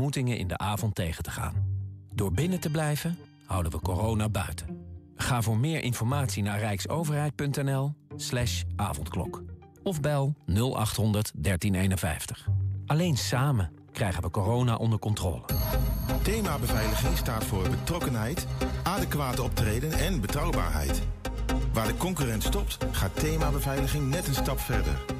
ontmoetingen in de avond tegen te gaan. Door binnen te blijven, houden we corona buiten. Ga voor meer informatie naar rijksoverheid.nl slash avondklok. Of bel 0800 1351. Alleen samen krijgen we corona onder controle. Thema beveiliging staat voor betrokkenheid, adequate optreden en betrouwbaarheid. Waar de concurrent stopt, gaat thema beveiliging net een stap verder.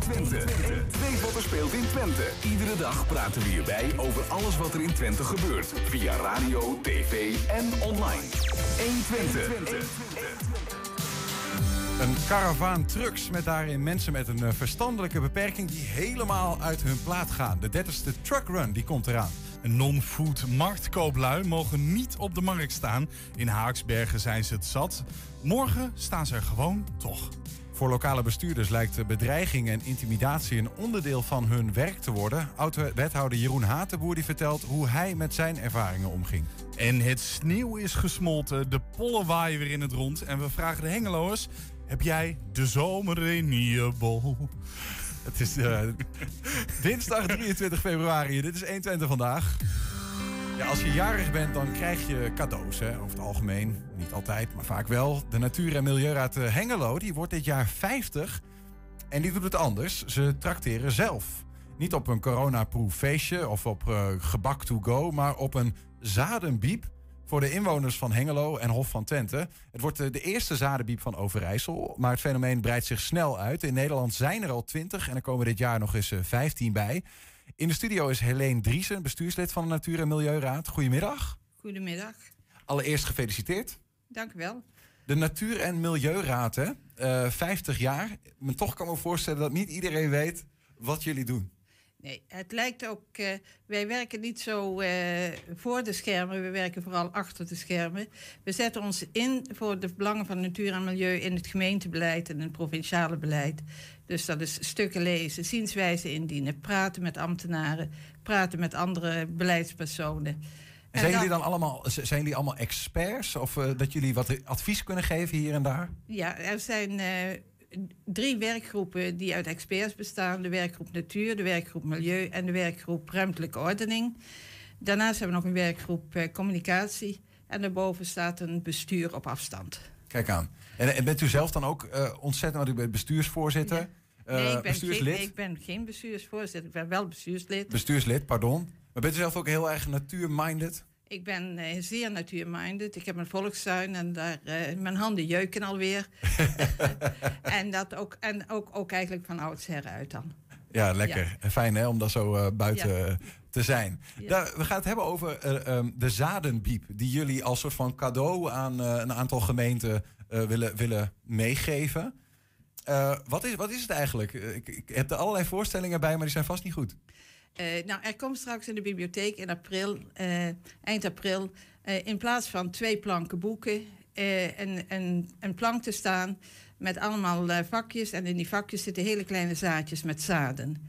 120. Weet wat er speelt in Twente. Iedere dag praten we hierbij over alles wat er in Twente gebeurt. Via radio, tv en online. 120. Een karavaan trucks met daarin mensen met een eh, verstandelijke beperking die helemaal uit hun plaat gaan. De 30ste truckrun die komt eraan. Non-food marktkooplui mogen niet op de markt staan. In Haaksbergen zijn ze het zat. Morgen staan ze er gewoon toch. Voor lokale bestuurders lijkt bedreiging en intimidatie een onderdeel van hun werk te worden. Oud-wethouder Jeroen Hatenboer die vertelt hoe hij met zijn ervaringen omging. En het sneeuw is gesmolten, de pollen waaien weer in het rond. En we vragen de hengeloers, heb jij de zomer in je bol? Het is uh, dinsdag 23 februari. Dit is 120 vandaag. Ja, als je jarig bent, dan krijg je cadeaus. Hè? Over het algemeen. Niet altijd, maar vaak wel. De Natuur- en Milieuraad eh, Hengelo die wordt dit jaar 50. En die doet het anders. Ze trakteren zelf. Niet op een coronaproof feestje of op uh, gebak to go, maar op een zadenbiep voor de inwoners van Hengelo en Hof van Twente. Het wordt de eerste zadenbiep van Overijssel, maar het fenomeen breidt zich snel uit. In Nederland zijn er al 20 en er komen dit jaar nog eens 15 bij. In de studio is Helene Driesen, bestuurslid van de Natuur- en Milieuraad. Goedemiddag. Goedemiddag. Allereerst gefeliciteerd. Dank u wel. De Natuur- en Milieuraad, hè? Uh, 50 jaar. Maar toch kan me voorstellen dat niet iedereen weet wat jullie doen. Nee, het lijkt ook. Uh, wij werken niet zo uh, voor de schermen, we werken vooral achter de schermen. We zetten ons in voor de belangen van natuur en milieu in het gemeentebeleid en het provinciale beleid. Dus dat is stukken lezen, zienswijze indienen, praten met ambtenaren, praten met andere beleidspersonen. En zijn, jullie dan allemaal, zijn jullie allemaal experts? Of uh, dat jullie wat advies kunnen geven hier en daar? Ja, er zijn drie werkgroepen die uit experts bestaan. De werkgroep Natuur, de werkgroep Milieu en de werkgroep Ruimtelijke Ordening. Daarnaast hebben we nog een werkgroep eh, Communicatie. En daarboven staat een bestuur op afstand. Kijk aan. En, en bent u zelf dan ook uh, ontzettend, want u bent bestuursvoorzitter? Ja. Nee, ik ben, geen, ik ben geen bestuursvoorzitter. Ik ben wel bestuurslid. Bestuurslid, pardon. Maar bent u zelf ook heel erg natuurminded? Ik ben uh, zeer natuurminded. Ik heb een volkstuin en daar, uh, mijn handen jeuken alweer. en dat ook, en ook, ook eigenlijk van oudsher uit dan. Ja, lekker. Ja. Fijn hè, om dat zo uh, buiten ja. te zijn. Ja. Daar, we gaan het hebben over um, de zadenbiep... die jullie als soort van cadeau aan een aantal gemeenten willen, willen meegeven. wat, is, wat is het eigenlijk? Ik, ik heb er allerlei voorstellingen bij, maar die zijn vast niet goed. Uh, nou, er komt straks in de bibliotheek in april, uh, eind april, uh, in plaats van twee planken boeken, een, een, een, plank te staan met allemaal vakjes. En in die vakjes zitten hele kleine zaadjes met zaden.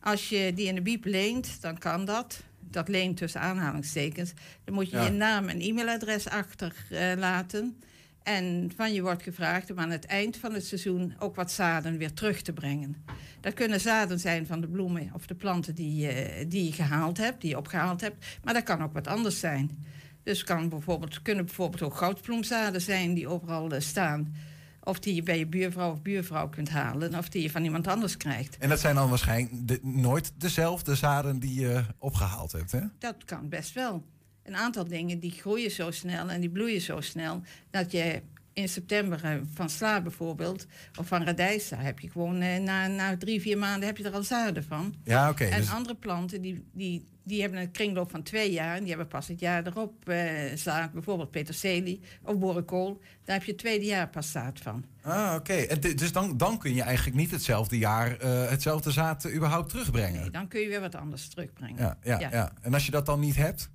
Als je die in de biep leent, dan kan dat. Dat leent tussen aanhalingstekens. Dan moet je ja. je naam en e-mailadres achterlaten. En van je wordt gevraagd om aan het eind van het seizoen ook wat zaden weer terug te brengen. Dat kunnen zaden zijn van de bloemen of de planten die, uh, die je gehaald hebt, die je opgehaald hebt. Maar dat kan ook wat anders zijn. Dus kan bijvoorbeeld, kunnen bijvoorbeeld ook goudbloemzaden zijn die overal uh, staan. Of die je bij je buurvrouw of buurvrouw kunt halen. Of die je van iemand anders krijgt. En dat zijn dan waarschijnlijk de, nooit dezelfde zaden die je opgehaald hebt, hè? Dat kan best wel een aantal dingen die groeien zo snel en die bloeien zo snel dat je in september eh, van sla bijvoorbeeld, of van radijsa, heb je gewoon eh, na, na drie, vier maanden heb je er al zaden van. Ja, oké. en dus- andere planten die, die, die hebben een kringloop van twee jaar en die hebben pas het jaar erop eh, zaad. Bijvoorbeeld peterselie of boerenkool. Daar heb je het tweede jaar pas zaad van. Ah, oké. Dus dan, dan kun je eigenlijk niet hetzelfde jaar eh, hetzelfde zaad überhaupt terugbrengen. Nee, dan kun je weer wat anders terugbrengen. Ja, ja, ja. En als je dat dan niet hebt?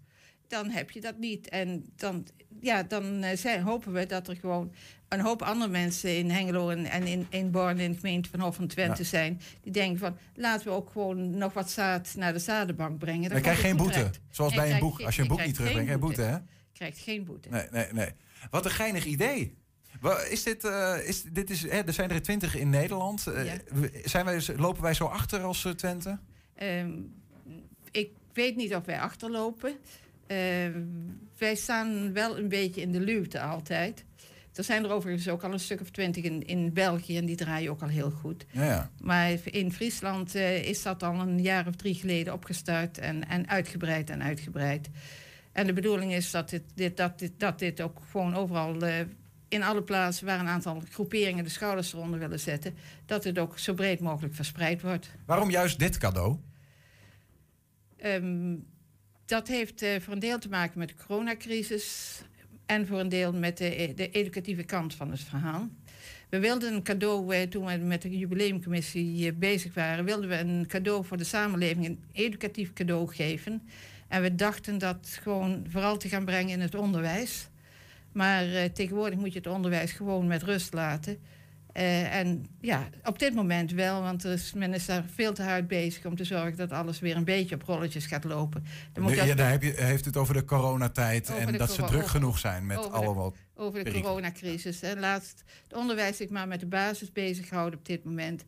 Dan heb je dat niet. En dan, ja, dan eh, zijn, hopen we dat er gewoon een hoop andere mensen in Hengelo en, en in, in Born in de gemeente van Hof van Twente Ja. zijn. Die denken van laten we ook gewoon nog wat zaad naar de zadenbank brengen. Dan krijg je geen boete. Zoals En bij een boek. Als je een boek niet terugbrengt, geen boete, hè? Je krijgt geen boete. Nee, nee, nee. Wat een geinig idee. Is dit, eh, is, dit is, hè, er zijn er twintig in Nederland. Eh, Ja. zijn wij, lopen wij zo achter als Twente? Ehm, ik weet niet of wij achterlopen. Ehm, wij staan wel een beetje in de luwte altijd. Er zijn er overigens ook al een stuk of twintig in, in België en die draaien ook al heel goed. Ja, ja. Maar in Friesland eh, is dat al een jaar of drie geleden opgestart en, en uitgebreid en uitgebreid. En de bedoeling is dat dit, dit, dat dit, dat dit ook gewoon overal eh, in alle plaatsen waar een aantal groeperingen de schouders eronder willen zetten, dat het ook zo breed mogelijk verspreid wordt. Waarom juist dit cadeau? Ehm, dat heeft eh, voor een deel te maken met de coronacrisis en voor een deel met de, educatieve kant van het verhaal. We wilden een cadeau, eh, toen we met de jubileumcommissie eh, bezig waren, wilden we een cadeau voor de samenleving, een educatief cadeau geven. En we dachten dat gewoon vooral te gaan brengen in het onderwijs. Maar tegenwoordig moet je het onderwijs gewoon met rust laten. Eh, en ja, op dit moment wel, want er is, men is daar veel te hard bezig om te zorgen dat alles weer een beetje op rolletjes gaat lopen. Er moet dat- ja, daar heb je, heeft het over de coronatijd Over en de dat ze druk over- genoeg zijn met allemaal. over de coronacrisis. Hè. Laatst het onderwijs zich maar met de basis bezighouden op dit moment.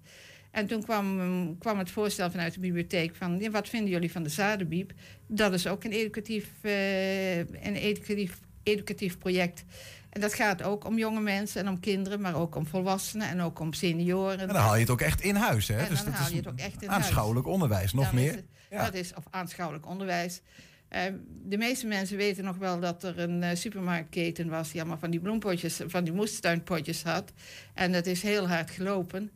En toen kwam, mm, kwam het voorstel vanuit de bibliotheek van... Ja, wat vinden jullie van de zadenbiep? Dat is ook een educatief, eh, een educatief, educatief project. En dat gaat ook om jonge mensen en om kinderen... maar ook om volwassenen en ook om senioren. En dan haal je het ook echt in huis, hè? En dus dan dat haal is je het ook echt in huis. aanschouwelijk onderwijs, nog Dan meer. is het- Ja. Dat is of aanschouwelijk onderwijs. Eh, de meeste mensen weten nog wel dat er een eh, supermarktketen was die allemaal van die bloempotjes, van die moestuinpotjes had. En dat is heel hard gelopen.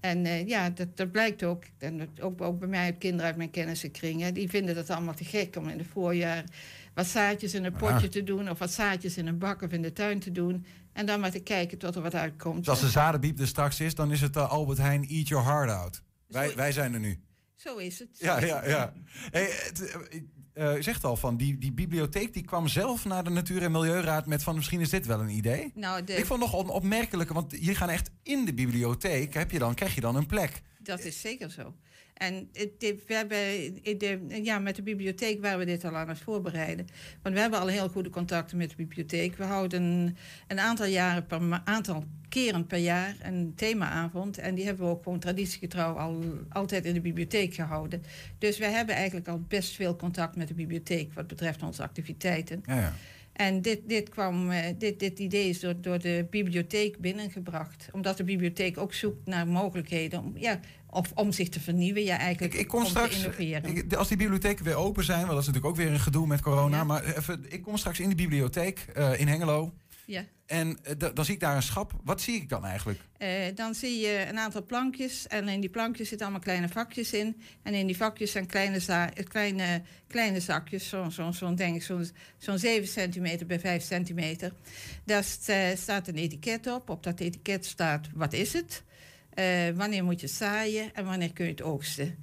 En eh, ja, dat, dat blijkt ook. En dat, ook, ook bij mij, kinderen uit mijn kennissenkring, hè, die vinden dat allemaal te gek om in het voorjaar wat zaadjes in een potje Ah. te doen, of wat zaadjes in een bak of in de tuin te doen. En dan maar te kijken tot er wat uitkomt. Dus als de zadenbiep er straks is, dan is het eh, Albert Heijn Eat Your Heart Out. Wij, wij zijn er nu. Zo is het. Ja, ja, ja. Hey, het, eh, eh, je zegt al van, die, die bibliotheek die kwam zelf naar de Natuur- en Milieuraad met van misschien is dit wel een idee. Nou, de, Ik vond nog een opmerkelijke, want jullie gaan echt in de bibliotheek, heb je dan, krijg je dan een plek. Dat is zeker zo. En we hebben, ja, met de bibliotheek waren we dit al aan het voorbereiden. Want we hebben al heel goede contacten met de bibliotheek. We houden een, een aantal, jaren per aantal keren per jaar een themaavond. En die hebben we ook gewoon traditiegetrouw al, altijd in de bibliotheek gehouden. Dus we hebben eigenlijk al best veel contact met de bibliotheek wat betreft onze activiteiten. Ja, ja. En dit, dit, kwam, eh, dit, dit idee is door, door de bibliotheek binnengebracht. Omdat de bibliotheek ook zoekt naar mogelijkheden om, ja, of om zich te vernieuwen. Ja, eigenlijk Ik, ik kom om straks, te innoveren. ik- als die bibliotheken weer open zijn, want dat is natuurlijk ook weer een gedoe met corona. Ja. Maar even, ik kom straks in de bibliotheek eh, in Hengelo. Ja. En eh, da- dan zie ik daar een schap. Wat zie ik dan eigenlijk? Eh, dan zie je een aantal plankjes. En in die plankjes zitten allemaal kleine vakjes in. En in die vakjes zijn kleine, za- eh, kleine, kleine zakjes. Zo'n zo, zo, denk ik, zo'n zo'n 7 centimeter bij 5 centimeter. Daar st- staat een etiket op. Op dat etiket staat wat is het? Eh, wanneer moet je het zaaien? En wanneer kun je het oogsten?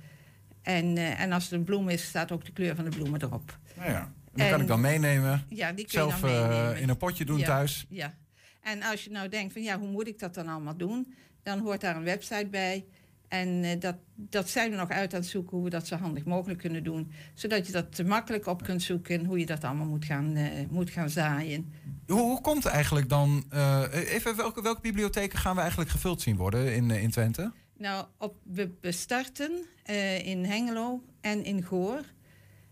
En, en als het een bloem is, staat ook de kleur van de bloemen erop. Nou ja, en dan kan En- ik dan meenemen. Ja, die kun Zelf je dan eh, meenemen. in een potje doen Ja. thuis. Ja, en als je nou denkt van ja, hoe moet ik dat dan allemaal doen? Dan hoort daar een website bij. En eh, dat, dat zijn we nog uit aan het zoeken hoe we dat zo handig mogelijk kunnen doen. Zodat je dat te makkelijk op kunt zoeken hoe je dat allemaal moet gaan, eh, moet gaan zaaien. Hoe, hoe komt eigenlijk dan... even, welke, welke bibliotheken gaan we eigenlijk gevuld zien worden in, in Twente? Nou, op, we, starten in Hengelo en in Goor.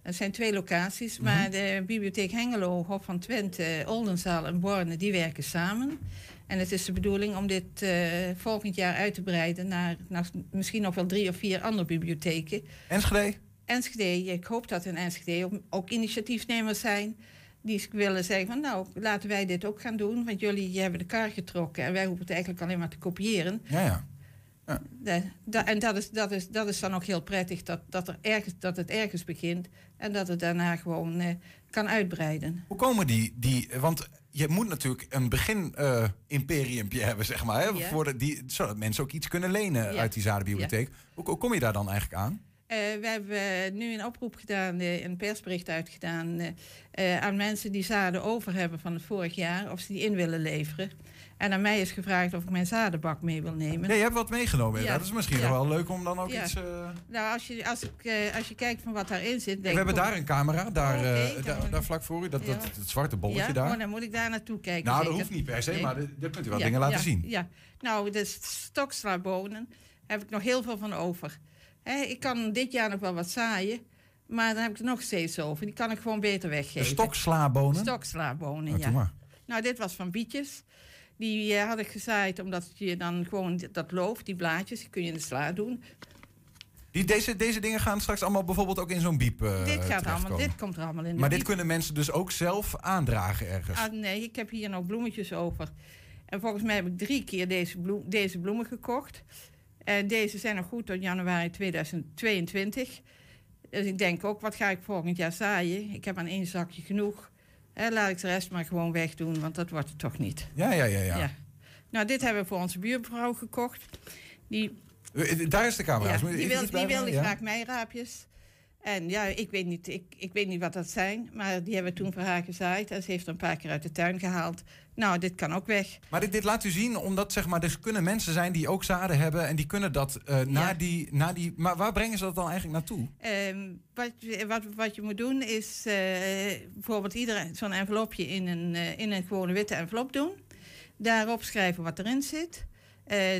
Dat zijn twee locaties, maar de bibliotheek Hengelo, Hof van Twente, Oldenzaal en Borne, die werken samen. En het is de bedoeling om dit eh, volgend jaar uit te breiden naar, naar misschien nog wel drie of vier andere bibliotheken. Enschede? Enschede, ik hoop dat in Enschede ook, initiatiefnemers zijn. die willen zeggen van nou, laten wij dit ook gaan doen. Want jullie hebben de kar getrokken en wij hoeven het eigenlijk alleen maar te kopiëren. Ja, ja. De- da- en dat is, dat, is, dat is dan ook heel prettig, dat, dat, er ergens, dat het ergens begint en dat het daarna gewoon eh, kan uitbreiden. Hoe komen die, die... Want je moet natuurlijk een begin-imperiumpje hebben, zeg maar. Hè, Ja. voor de, die, zodat mensen ook iets kunnen lenen Ja. uit die zadenbibliotheek. Hoe, hoe kom je daar dan eigenlijk aan? Eh, we hebben nu een oproep gedaan, eh, een persbericht uitgedaan eh, eh, aan mensen die zaden over hebben van het vorig jaar, of ze die in willen leveren. En aan mij is gevraagd of ik mijn zadenbak mee wil nemen. Ja, je hebt wat meegenomen. Ja. Dat is misschien Ja. wel leuk om dan ook Ja. iets... eh, Nou, als je, als, ik, eh, als je kijkt van wat daarin zit. We denk hebben ik, daar een camera, daar, Oh, daar, we- daar vlak voor u. Dat, dat, zwarte bolletje ja? daar. Oh, dan moet ik daar naartoe kijken. nou, dat hoeft niet per se, Nee. maar daar kunt u wel dingen laten zien. Ja, nou, de stokslabonen heb ik nog heel veel van over. Ik kan dit jaar nog wel wat zaaien, maar dan heb ik er nog steeds over. Die kan ik gewoon beter De weggeven. stokslabonen? Stokslabonen, Nou, ja. Nou, dit was van bietjes. Die eh, had ik gezaaid omdat je dan gewoon dat loof, die blaadjes, die kun je in de sla doen. Die, deze, deze dingen gaan straks allemaal bijvoorbeeld ook in zo'n biep eh, dit, gaat allemaal, dit komt er allemaal in. Maar dit biep. kunnen mensen dus ook zelf aandragen ergens. Ah, nee, ik heb hier nog bloemetjes over. En volgens mij heb ik drie keer deze, bloem, deze bloemen gekocht. En deze zijn nog goed tot januari 2022. Dus ik denk ook, wat ga ik volgend jaar zaaien? Ik heb aan één zakje genoeg. Hè, laat ik de rest maar gewoon wegdoen, want dat wordt het toch niet. Ja, ja, ja. ja. Nou, dit hebben we voor onze buurvrouw gekocht. Die, Eh, Daar is de camera. ja, die, wil, die wilde graag meiraapjes. En ja, ik weet, niet, ik, ik weet niet wat dat zijn. Maar die hebben we toen voor haar gezaaid. En ze heeft er een paar keer uit de tuin gehaald. Nou, dit kan ook weg. Maar dit, dit laat u zien, omdat zeg maar, er kunnen mensen zijn die ook zaden hebben en die kunnen dat eh naar, die, naar die. Maar waar brengen ze dat dan eigenlijk naartoe? Ehm, wat, je- wat, wat je moet doen is eh, bijvoorbeeld iedereen zo'n envelopje in een, eh, in een gewone witte envelop doen. Daarop schrijven wat erin zit.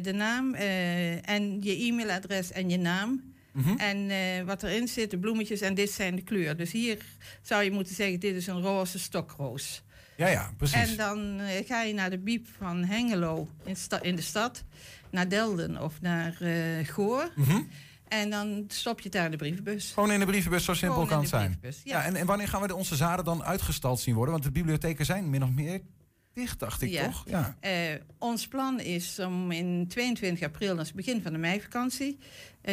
De naam en je e-mailadres en je naam. Mhm. En eh, wat erin zit, de bloemetjes en dit zijn de kleur. Dus hier zou je moeten zeggen, dit is een roze stokroos. Ja, ja, precies. En dan eh, ga je naar de biep van Hengelo in, sta- in de stad, naar Delden of naar eh, Goor. Mhm. En dan stop je het daar in de brievenbus. Gewoon in de brievenbus, zo simpel Gewoon kan het zijn. Ja. ja. en, en wanneer gaan we de, onze zaden dan uitgestald zien worden? Want de bibliotheken zijn min of meer dicht, dacht ik Ja. toch? Ja. Ons plan is om in 22 april, dat is het begin van de meivakantie,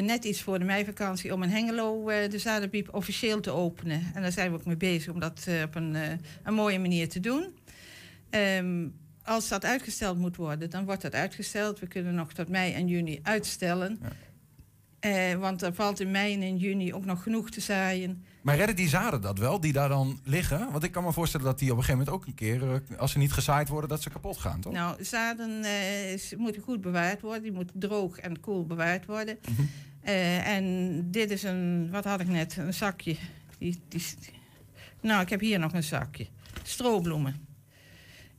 net iets voor de meivakantie, om in Hengelo eh, de Zadenbiep officieel te openen. En daar zijn we ook mee bezig om dat eh, op een, eh, een mooie manier te doen. Ehm, als dat uitgesteld moet worden, dan wordt dat uitgesteld. We kunnen nog tot mei en juni uitstellen. Eh, want er valt in mei en in juni ook nog genoeg te zaaien. Maar redden die zaden dat wel, die daar dan liggen? Want ik kan me voorstellen dat die op een gegeven moment ook een keer, eh, als ze niet gezaaid worden, dat ze kapot gaan, toch? Nou, zaden eh, moeten goed bewaard worden. Die moeten droog en koel bewaard worden. Eh, en dit is een, wat had ik net? Een zakje. Die, die, nou, ik heb hier nog een zakje. Strobloemen.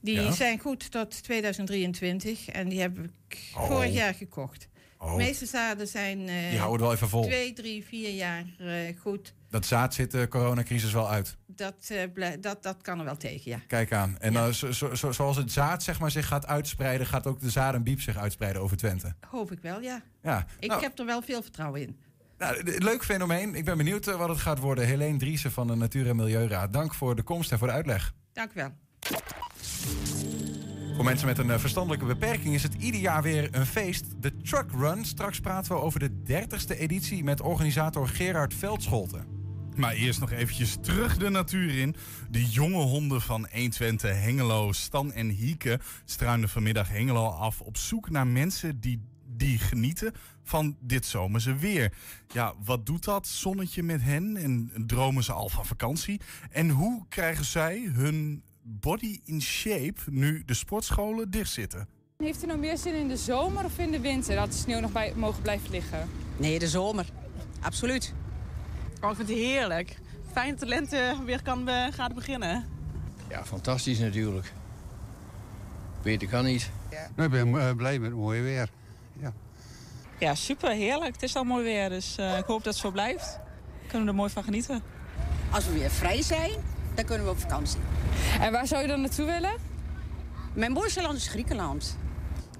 Die Ja. zijn goed tot 2023 en die heb ik Oh. vorig jaar gekocht. Oh. De meeste zaden zijn eh, Die houden wel even vol. twee, drie, vier jaar eh, goed. Dat zaad zit de coronacrisis wel uit. Dat, eh, dat, dat kan er wel tegen, ja. Kijk aan. En Ja. zo, zo, zo- zoals het zaad zeg maar, zich gaat uitspreiden, gaat ook de zadenbiep zich uitspreiden over Twente. Hoop ik wel, ja. Ja. Ik Nou, heb er wel veel vertrouwen in. nou, leuk fenomeen. Ik ben benieuwd wat het gaat worden. Helene Driessen van de Natuur- en Milieuraad. Dank voor de komst en voor de uitleg. Dank u wel. Voor mensen met een eh, verstandelijke beperking is het ieder jaar weer een feest. De Truck Run. Straks praten we over de 30ste editie met organisator Gerard Veldscholten. Maar eerst nog eventjes terug de natuur in. De jonge honden van 120 Hengelo, Stan en Hieke... struinen vanmiddag Hengelo af op zoek naar mensen die, die genieten van dit zomerse weer. Ja, wat doet dat zonnetje met hen en dromen ze al van vakantie? En hoe krijgen zij hun body in shape nu de sportscholen dichtzitten? Heeft u nou meer zin in de zomer of in de winter dat de sneeuw nog bij mogen blijven liggen? Nee, de zomer. Absoluut. Oh, ik vind het heerlijk. Fijn dat de lente weer kan eh, gaan beginnen. Ja, fantastisch natuurlijk. Beter kan niet. Nou, ik ben eh, blij met het mooie weer. Ja, super heerlijk. Het is al mooi weer, dus eh, ik hoop dat het zo blijft. Kunnen we er mooi van genieten. Als we weer vrij zijn, dan kunnen we op vakantie. En waar zou je dan naartoe willen? Mijn mooiste land is Griekenland.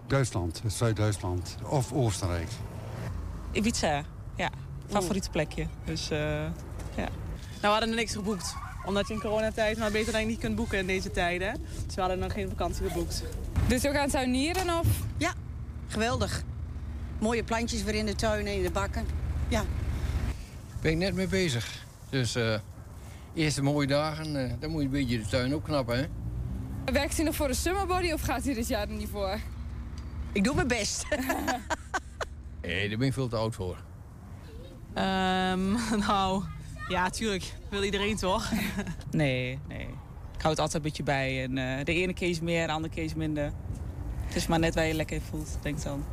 Duitsland, Zuid-Duitsland of Oostenrijk. Ibiza, ja. Favoriete plekje. Dus, eh, ja. Nou, we hadden er niks geboekt. Omdat je in coronatijd maar beter dan niet kunt boeken in deze tijden. Dus we hadden nog geen vakantie geboekt. Dus ook aan het tuinieren of? Ja, geweldig. Mooie plantjes weer in de tuin en in de bakken. Ja. Ben ik net mee bezig. Dus eh eerste mooie dagen, eh, dan moet je een beetje de tuin opknappen, hè? Werkt u nog voor de summerbody of gaat u dit jaar er niet voor? Ik doe mijn best. Nee, daar ben ik veel te oud voor. Ehm, nou, ja, tuurlijk. Wil iedereen toch? nee, nee. Ik hou het altijd een beetje bij. En eh, de ene keer meer, de andere keer minder. Het is maar net waar je lekker voelt, denk ik dan.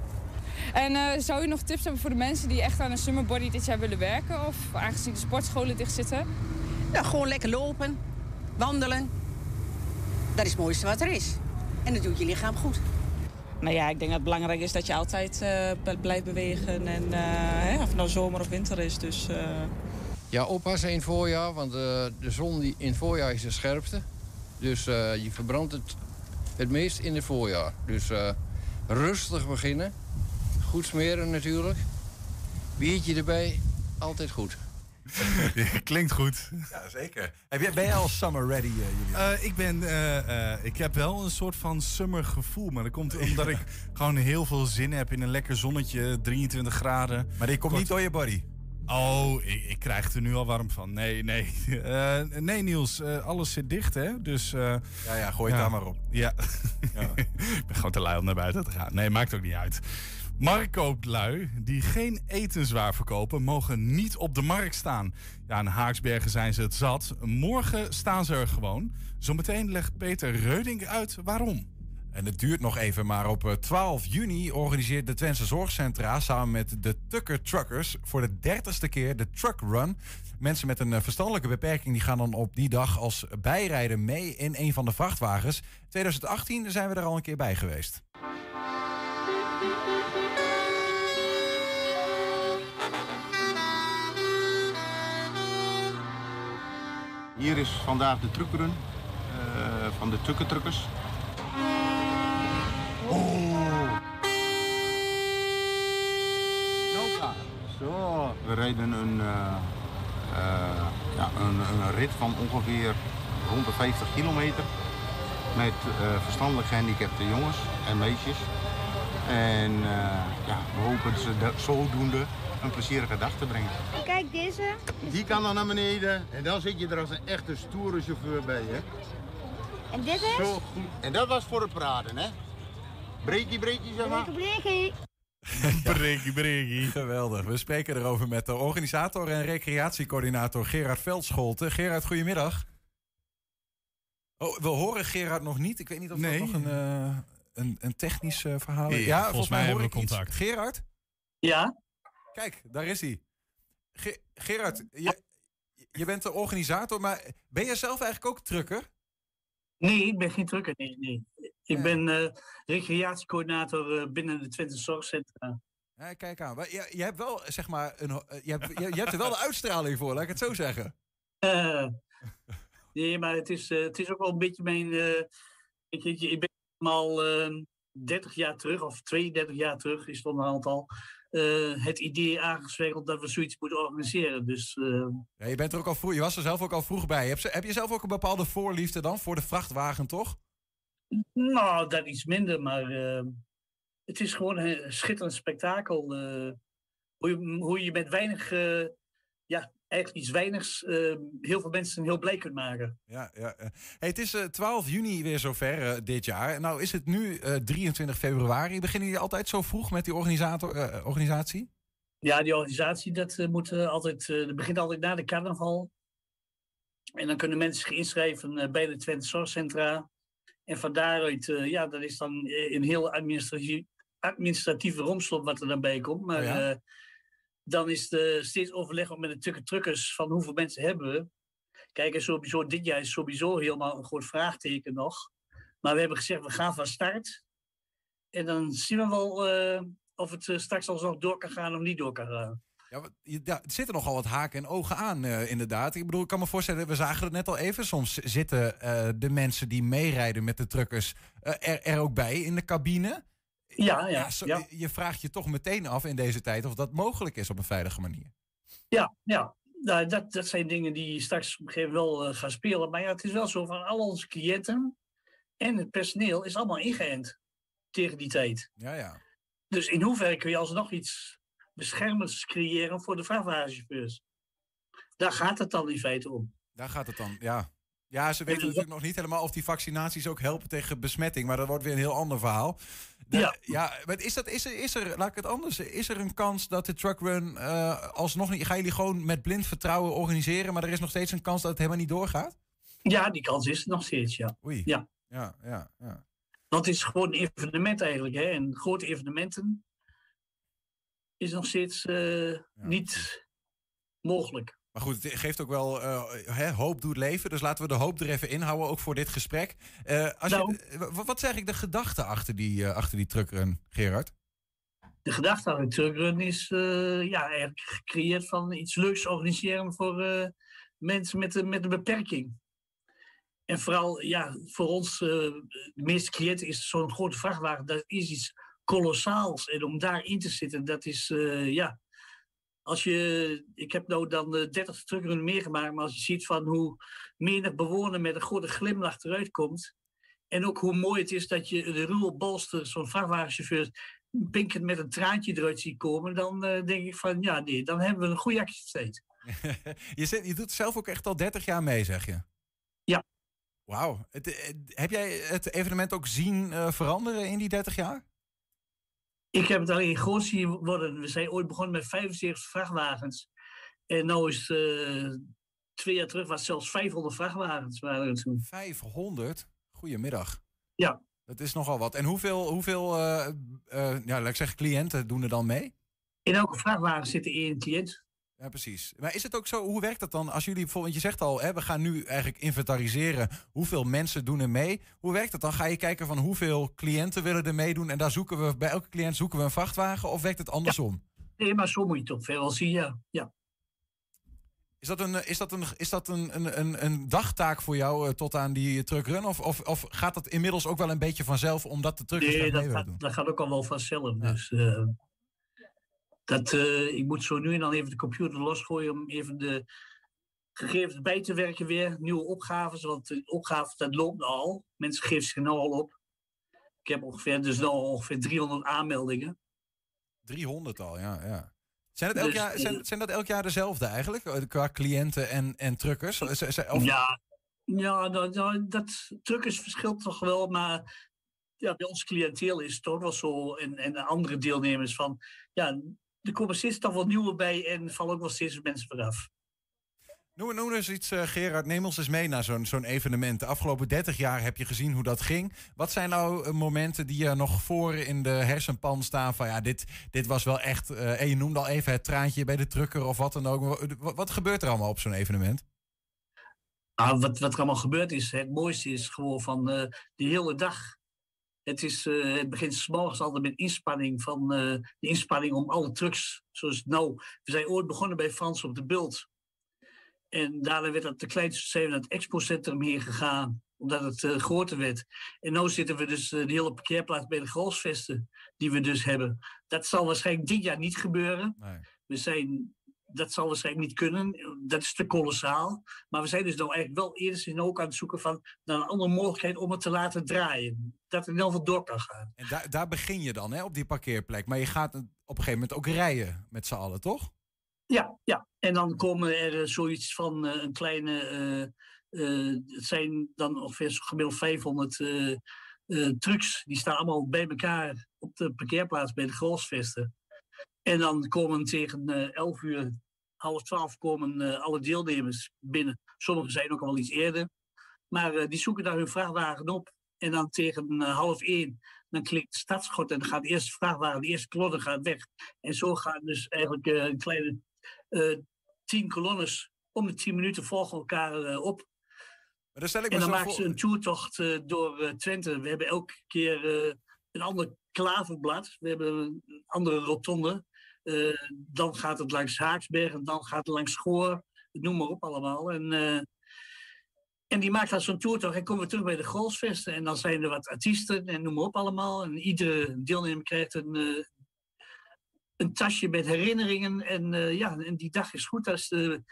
En eh, zou u nog tips hebben voor de mensen die echt aan een summerbody dit jaar willen werken? Of aangezien de sportscholen dicht zitten? Ja, gewoon lekker lopen, wandelen. Dat is het mooiste wat er is. En dat doet je lichaam goed. Nou ja, ik denk dat het belangrijk is dat je altijd eh, blijft bewegen. En eh, hè, of het nou zomer of winter is. Dus eh, Ja, oppassen in het voorjaar, want eh, de zon die in het voorjaar is de scherpste. Dus eh, je verbrandt het het meest in het voorjaar. Dus eh, rustig beginnen. Goed smeren natuurlijk. Biertje erbij, altijd goed. Klinkt goed. Ja, zeker. Heb jij, ben jij al summer ready, uh, Julian? Eh, ik, ben, eh, eh, ik heb wel een soort van summer gevoel. Maar dat komt omdat ik gewoon heel veel zin heb in een lekker zonnetje, 23 graden. Maar die komt niet door je body? Oh, ik, ik krijg er nu al warm van. Nee, nee. Eh, nee, Niels, eh, alles zit dicht, hè? Dus, eh, Ja, ja, gooi het daar maar op. Ja. ik ben gewoon te lui om naar buiten te gaan. Nee, maakt ook niet uit. Marktkooplui die geen etenswaar verkopen, mogen niet op de markt staan. Ja, in Haaksbergen zijn ze het zat. Morgen staan ze er gewoon. Zometeen legt Peter Reuding uit waarom. En het duurt nog even, maar op eh, 12 juni organiseert de Twentse Zorgcentra samen met de Tucker Truckers voor de dertigste keer de Truck Run. Mensen met een eh, verstandelijke beperking die gaan dan op die dag als bijrijder mee in een van de vrachtwagens. 2018 zijn we er al een keer bij geweest. Hier is vandaag de truckrun eh, van de tukkentrukkers. Oh. Zo. We reden een, eh, eh, ja, een, een rit van ongeveer rond de 50 kilometer. Met verstandelijk gehandicapte jongens en meisjes. En ja, we hopen ze zodoende een plezierige dag te brengen. Kijk, deze. Die kan dan naar beneden en dan zit je er als een echte stoere chauffeur bij, hè? En dit is? Zo goed. En dat was voor het praten, hè? Breekie, breekie, zeg maar. Breekie. Breekie, breekie. Geweldig. We spreken erover met de organisator en recreatiecoördinator Gerard Veldscholte. Gerard, goedemiddag. Oh, we horen Gerard nog niet. Ik weet niet of Nee. dat nog een, eh, een, een technisch eh, verhaal is. Ja, volgens mij hoor hebben ik we iets. contact. Gerard? Ja? Kijk, daar is hij. Ge- Gerard, je, je bent de organisator, maar ben je zelf eigenlijk ook trucker? Nee, ik ben geen drukker. Nee, nee. Ik ben eh, recreatiecoördinator eh, binnen de Twente Zorgcentra. Ja, kijk aan. Maar je, je hebt wel, zeg maar, een, eh, je, hebt, je, je hebt er wel de uitstraling voor, laat ik het zo zeggen. Nee, maar het is, het is ook wel een beetje mijn... ik, ik, ik ben al eh, 30 jaar terug, of 32 jaar terug is het al... eh, het idee aangezwengeld dat we zoiets moeten organiseren. Dus eh, Ja, je, bent er ook al vroeg, je was er zelf ook al vroeg bij. Heb, heb je zelf ook een bepaalde voorliefde dan voor de vrachtwagen, toch? Nou, dat iets minder, maar eh, het is gewoon een schitterend spektakel. eh, hoe, je, hoe je met weinig, eh, ja, eigenlijk iets weinigs, eh, heel veel mensen heel blij kunt maken. Ja, ja. eh. Hey, het is eh, 12 juni weer zover eh, dit jaar. Nou is het nu eh, 23 februari. Beginnen jullie altijd zo vroeg met die organisator, eh, organisatie? Ja, die organisatie, dat, eh, moet, eh, altijd, eh, dat begint altijd na de carnaval. En dan kunnen mensen zich inschrijven eh, bij de Twente Zorgcentra. En van daaruit, eh, ja, dat is dan eh, een heel administratief, administratieve romslop wat er dan bij komt. Maar Oh ja? Dan is het steeds overleg met de tukke truckers van hoeveel mensen hebben we. Kijk, sowieso, dit jaar is sowieso helemaal een groot vraagteken nog. Maar we hebben gezegd, we gaan van start. En dan zien we wel eh, of het eh, straks alsnog door kan gaan of niet door kan gaan. Ja, er zitten nogal wat haken en ogen aan, eh, inderdaad. Ik bedoel, ik kan me voorstellen, we zagen het net al even. Soms zitten de mensen die meerijden met de truckers er, er ook bij in de cabine. Ja, ja, zo- ja. Je vraagt je toch meteen af in deze tijd of dat mogelijk is op een veilige manier. Ja, ja. Nou, dat, dat zijn dingen die straks op een gegeven moment wel eh, gaan spelen. Maar ja, het is wel zo van al onze cliënten en het personeel is allemaal ingeënt tegen die tijd. Ja, ja. Dus in hoeverre kun je alsnog iets beschermends creëren voor de vrachtwagenchauffeurs? Daar gaat het dan in feite om. Daar gaat het dan, ja. Ja, ze weten natuurlijk nog niet helemaal of die vaccinaties ook helpen tegen besmetting. Maar dat wordt weer een heel ander verhaal. De- Ja. ja maar is, dat, is, er, is er, laat ik het anders, is er een kans dat de truckrun eh alsnog niet... Gaan jullie gewoon met blind vertrouwen organiseren, maar er is nog steeds een kans dat het helemaal niet doorgaat? Ja, die kans is er nog steeds, ja. Oei. Ja. Ja, ja, ja. Het is gewoon een evenement eigenlijk. Hè? En grote evenementen is nog steeds eh, niet mogelijk. Maar goed, het geeft ook wel eh, hè, hoop doet leven. Dus laten we de hoop er even inhouden, ook voor dit gesprek. Eh, als Nou. je, wat is eigenlijk de gedachte achter die, eh, achter die truckrun, Gerard? De gedachte aan de truckrun is ja, eigenlijk gecreëerd van iets leuks organiseren voor mensen met, een- met een beperking. En vooral ja, voor ons, de meeste cliënten, is zo'n grote vrachtwagen, dat is iets kolossaals. En om daarin te zitten, dat is ja. Als je, ik heb nou dan eh, 30 truckrun meegemaakt, maar als je ziet van hoe menig bewoner met een grote glimlach eruit komt. En ook hoe mooi het is dat je de ruwe bolster, zo'n vrachtwagenchauffeur, pinkend met een traantje eruit ziet komen, dan eh, denk ik van ja, nee, dan hebben we een goede activiteit. je, zit, je doet zelf ook echt al 30 jaar mee, zeg je? Ja. Wauw. Eh, heb jij het evenement ook zien veranderen in die 30 jaar? Ik heb het alleen groot zien worden. We zijn ooit begonnen met 75 vrachtwagens. En nu is het eh, twee jaar terug, was zelfs 500 vrachtwagens waren er toen. 500? Goedemiddag. Ja. Dat is nogal wat. En hoeveel, hoeveel eh, eh, ja, laat ik zeggen, cliënten doen er dan mee? In elke vrachtwagen zit er één cliënt. Ja, precies. Maar is het ook zo, hoe werkt dat dan? Als jullie bijvoorbeeld, je zegt al, hè, we gaan nu eigenlijk inventariseren hoeveel mensen doen er mee. Hoe werkt dat dan? Ga je kijken van hoeveel cliënten willen er meedoen en daar zoeken we, bij elke cliënt zoeken we een vrachtwagen of werkt het andersom? Nee, maar zo moet je het toch wel zien, ja. ja. Is dat een, is dat een, is dat een, een, een, een dagtaak voor jou eh, tot aan die truckrun? Of, of, of gaat dat inmiddels ook wel een beetje vanzelf omdat de truckers Nee, mee dat doen? gaat, dat gaat ook al wel vanzelf. Dus, eh, dat, eh, ik moet zo nu en dan even de computer losgooien om even de gegevens bij te werken weer. Nieuwe opgaves, want de opgave dat loopt al. Mensen geven zich nou al op. Ik heb ongeveer, dus nou ongeveer 300 aanmeldingen. 300 al, ja. ja. Zijn, het elk Dus, jaar, zijn, zijn dat elk jaar dezelfde eigenlijk? eh, Qua cliënten en, en truckers? Of, Ja, ja dat, dat, dat truckers verschilt toch wel, maar ja, bij ons cliënteel is het toch wel zo. En, en de andere deelnemers van, ja, er komen steeds toch wel nieuwe bij en vallen ook wel steeds mensen vooraf. Noem, noem eens iets, eh, Gerard. Neem ons eens mee naar zo'n zo'n evenement. De afgelopen 30 jaar heb je gezien hoe dat ging. Wat zijn nou eh, momenten die er nog voor in de hersenpan staan van ja, dit, dit was wel echt. eh, en je noemde al even het traantje bij de trucker of wat dan ook. Wat, wat gebeurt er allemaal op zo'n evenement? Nou, wat, wat er allemaal gebeurd is, het mooiste is gewoon van eh die hele dag. Het, is, eh, het begint s morgens altijd met inspanning van eh, de inspanning om alle trucks. Zoals nou, we zijn ooit begonnen bij Frans op de Bult. En daarna werd dat de kleinste zijn naar het expo-centrum heen gegaan, omdat het eh, groter werd. En nu zitten we dus de hele parkeerplaats bij de Grolsvesten, die we dus hebben. Dat zal waarschijnlijk dit jaar niet gebeuren. We zijn, dat zal waarschijnlijk niet kunnen. Dat is te kolossaal. Maar we zijn dus nou eigenlijk wel eerst in ook aan het zoeken van naar een andere mogelijkheid om het te laten draaien. Dat het in ieder geval door kan gaan. En daar, daar begin je dan, hè, op die parkeerplek. Maar je gaat op een gegeven moment ook rijden met z'n allen, toch? Ja, ja. En dan komen er eh, zoiets van eh, een kleine. eh, het zijn dan ongeveer gemiddeld 500 eh, eh, trucks. Die staan allemaal bij elkaar op de parkeerplaats bij de Grolsvesten. En dan komen tegen eh 11 uur, half 12 komen eh, alle deelnemers binnen. Sommigen zijn ook al iets eerder. Maar eh, die zoeken daar hun vrachtwagen op. En dan tegen eh, half 1, dan klikt startschot en dan gaat de eerste vrachtwagen, de eerste kolonne gaat weg. En zo gaan dus eigenlijk eh, een kleine eh, tien kolonnes om de tien minuten volgen elkaar eh, op. Maar dan stel ik me en dan maken ze een toertocht eh, door eh, Twente. We hebben elke keer eh, een ander klaverblad. We hebben een andere rotonde. Eh, dan gaat het langs Haaksberg en dan gaat het langs Schoor. Noem maar op allemaal. En, eh, en die maakt dan zo'n toertocht en komen we terug bij de Grolsvesten. En dan zijn er wat artiesten en noem maar op allemaal. En iedere deelnemer krijgt een, eh, een tasje met herinneringen. En ja, en die dag is goed als de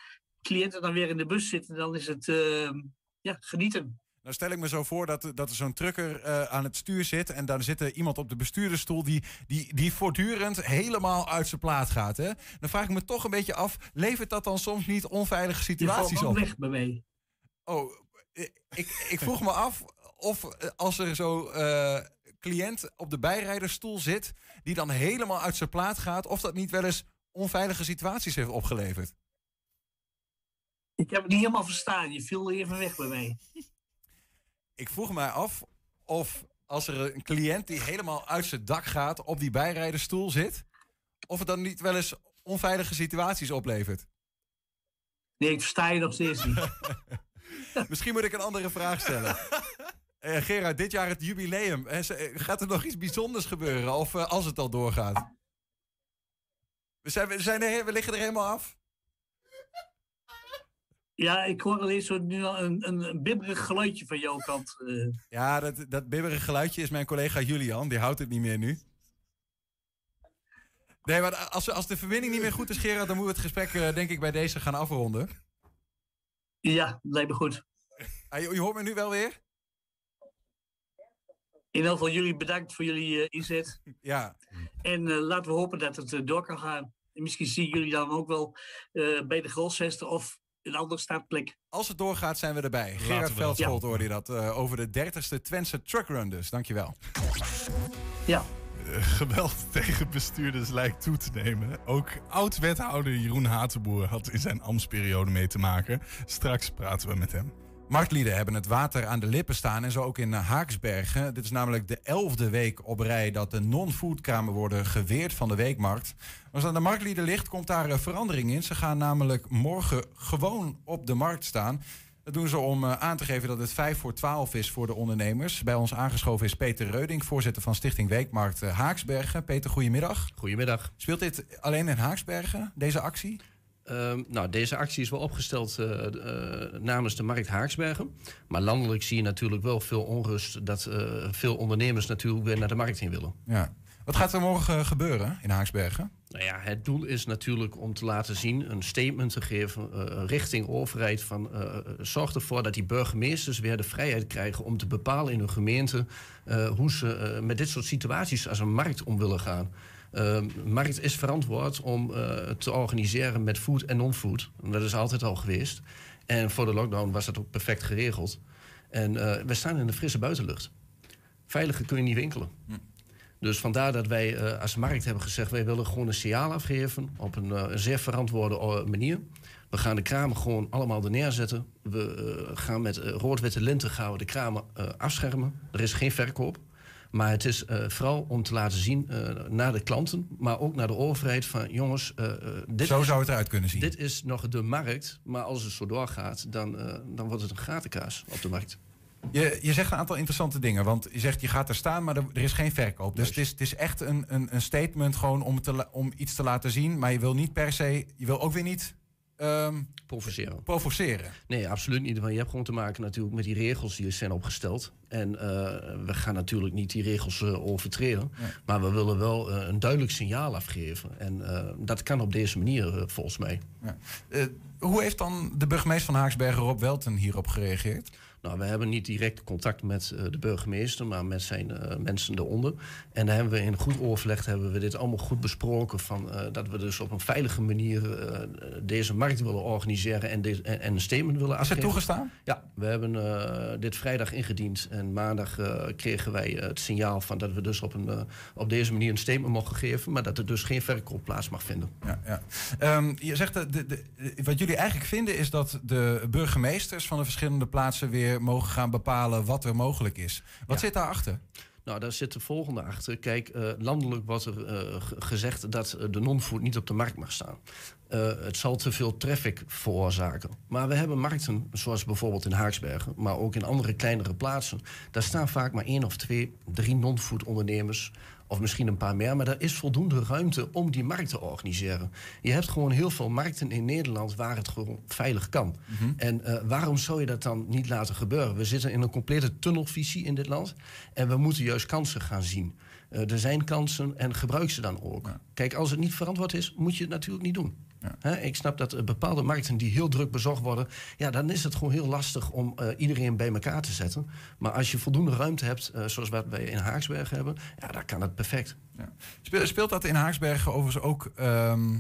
cliënten dan weer in de bus zitten, dan is het ja, genieten. Nou stel ik me zo voor dat, dat er zo'n trucker eh, aan het stuur zit... en dan zit er iemand op de bestuurdersstoel die, die, die voortdurend helemaal uit zijn plaat gaat. Hè? Dan vraag ik me toch een beetje af, levert dat dan soms niet onveilige situaties op? weg bij mij. Oh, eh, ik, ik vroeg me af of eh, als er zo cliënt op de bijrijdersstoel zit... die dan helemaal uit zijn plaat gaat... of dat niet wel eens onveilige situaties heeft opgeleverd. Ik heb het niet helemaal verstaan. Je viel even weg bij mij. Ik vroeg mij af of als er een cliënt die helemaal uit zijn dak gaat... op die bijrijdersstoel zit... of het dan niet wel eens onveilige situaties oplevert. Nee, ik versta je nog steeds niet. Misschien moet ik een andere vraag stellen. Eh, Gerard, dit jaar het jubileum. Eh, eh, Gaat er nog iets bijzonders gebeuren? Of als het al doorgaat? We, zijn, we, zijn er, we liggen er helemaal af. Ja, ik hoor alleen zo nu al een, een, bibberig geluidje van jouw kant. eh. Ja, dat, dat bibberige geluidje is mijn collega Julian. Die houdt het niet meer nu. Nee, maar als, als de verbinding niet meer goed is, Gerard... dan moeten we het gesprek eh, denk ik bij deze gaan afronden. Ja, lijkt me goed. Ah, je, je hoort me nu wel weer? In ieder geval jullie bedankt voor jullie eh, inzet. Ja. En laten we hopen dat het door kan gaan. En misschien zien jullie dan ook wel bij de Grolsvesten of een andere startplek. Als het doorgaat, zijn we erbij. Laten Gerard. Veldscholt Ja. hoorde je dat eh, over de 30ste Twentse Truckrun dus. Dankjewel. Ja. Eh, geweld tegen bestuurders lijkt toe te nemen. Ook oud-wethouder Jeroen Hatenboer had in zijn ambtsperiode mee te maken. Straks praten we met hem. Marktlieden hebben het water aan de lippen staan en zo ook in Haaksbergen. Dit is namelijk de elfde week op rij dat de non-foodkramen worden geweerd van de weekmarkt. Als aan de marktlieden ligt, komt daar eh, verandering in. Ze gaan namelijk morgen gewoon op de markt staan. Dat doen ze om eh, aan te geven dat het 5 voor 12 is voor de ondernemers. Bij ons aangeschoven is Peter Reuding, voorzitter van Stichting Weekmarkt eh, Haaksbergen. Peter, goedemiddag. Goedemiddag. Speelt dit alleen in Haaksbergen, deze actie? Ehm, nou, deze actie is wel opgesteld eh, eh, namens de markt Haaksbergen. Maar landelijk zie je natuurlijk wel veel onrust dat eh, veel ondernemers natuurlijk weer naar de markt heen willen. Ja. Wat gaat er morgen gebeuren in Haaksbergen? Nou ja, het doel is natuurlijk om te laten zien, een statement te geven richting overheid van zorg ervoor dat die burgemeesters weer de vrijheid krijgen om te bepalen in hun gemeente hoe ze met dit soort situaties als een markt om willen gaan. Eh, markt is verantwoord om eh, te organiseren met food en non-food. Dat is altijd al geweest. En voor de lockdown was dat ook perfect geregeld. En eh, we staan in de frisse buitenlucht. Veiliger kun je niet winkelen. Dus vandaar dat wij eh, als markt hebben gezegd... wij willen gewoon een signaal afgeven op een, een zeer verantwoorde manier. We gaan de kramen gewoon allemaal er neerzetten. We gaan met rood-witte linten gaan we de kramen afschermen. Er is geen verkoop. Maar het is eh, vooral om te laten zien eh, naar de klanten... maar ook naar de overheid van jongens... eh, dit Zo is- zou het eruit kunnen zien. Dit is nog de markt, maar als het zo doorgaat... dan, dan wordt het een gatenkaas op de markt. Je, je zegt een aantal interessante dingen. Want je zegt je gaat er staan, maar er, er is geen verkoop. Dus het is, het is echt een, een, een statement gewoon om, te, om iets te laten zien. Maar je wil niet per se, je wil ook weer niet ehm, Provoceren. provoceren. Nee, absoluut niet. Want je hebt gewoon te maken natuurlijk met die regels die er zijn opgesteld. En eh, we gaan natuurlijk niet die regels eh, overtreden. Maar we willen wel eh, een duidelijk signaal afgeven. En dat kan op deze manier, volgens mij. Ja. Hoe heeft dan de burgemeester van Haaksbergen, Rob Welten, hierop gereageerd? Nou, we hebben niet direct contact met eh, de burgemeester, maar met zijn eh, mensen eronder. En daar hebben we in goed overleg hebben we dit allemaal goed besproken. Van, eh, dat we dus op een veilige manier deze markt willen organiseren en, deze- en, en een statement willen Is het afgeven. toegestaan? Ja, we hebben dit vrijdag ingediend. En maandag kregen wij het signaal van dat we dus op, een, op deze manier een statement mogen geven. Maar dat er dus geen verkoop plaats mag vinden. Ja, ja. Ehm, je zegt, dat de, de, wat jullie eigenlijk vinden is dat de burgemeesters van de verschillende plaatsen weer mogen gaan bepalen wat er mogelijk is. Wat zit daarachter? Nou, daar zit de volgende achter. Kijk, eh, landelijk wordt er eh, gezegd dat eh, de non-food niet op de markt mag staan. Het zal te veel traffic veroorzaken. Maar we hebben markten, zoals bijvoorbeeld in Haaksbergen, maar ook in andere kleinere plaatsen. Daar staan vaak maar één of twee, drie non-food ondernemers. Of misschien een paar meer, maar er is voldoende ruimte om die markt te organiseren. Je hebt gewoon heel veel markten in Nederland waar het gewoon veilig kan. En eh, waarom zou je dat dan niet laten gebeuren? We zitten in een complete tunnelvisie in dit land. En we moeten juist kansen gaan zien. Eh, er zijn kansen en gebruik ze dan ook. Kijk, als het niet verantwoord is, moet je het natuurlijk niet doen. Hè, ik snap dat bepaalde markten die heel druk bezocht worden, ja, dan is het gewoon heel lastig om eh, iedereen bij elkaar te zetten. Maar als je voldoende ruimte hebt, eh, zoals wat wij in Haaksberg hebben, ja, dan kan het perfect. Speel- Speelt dat in Haaksbergen overigens ook, ehm,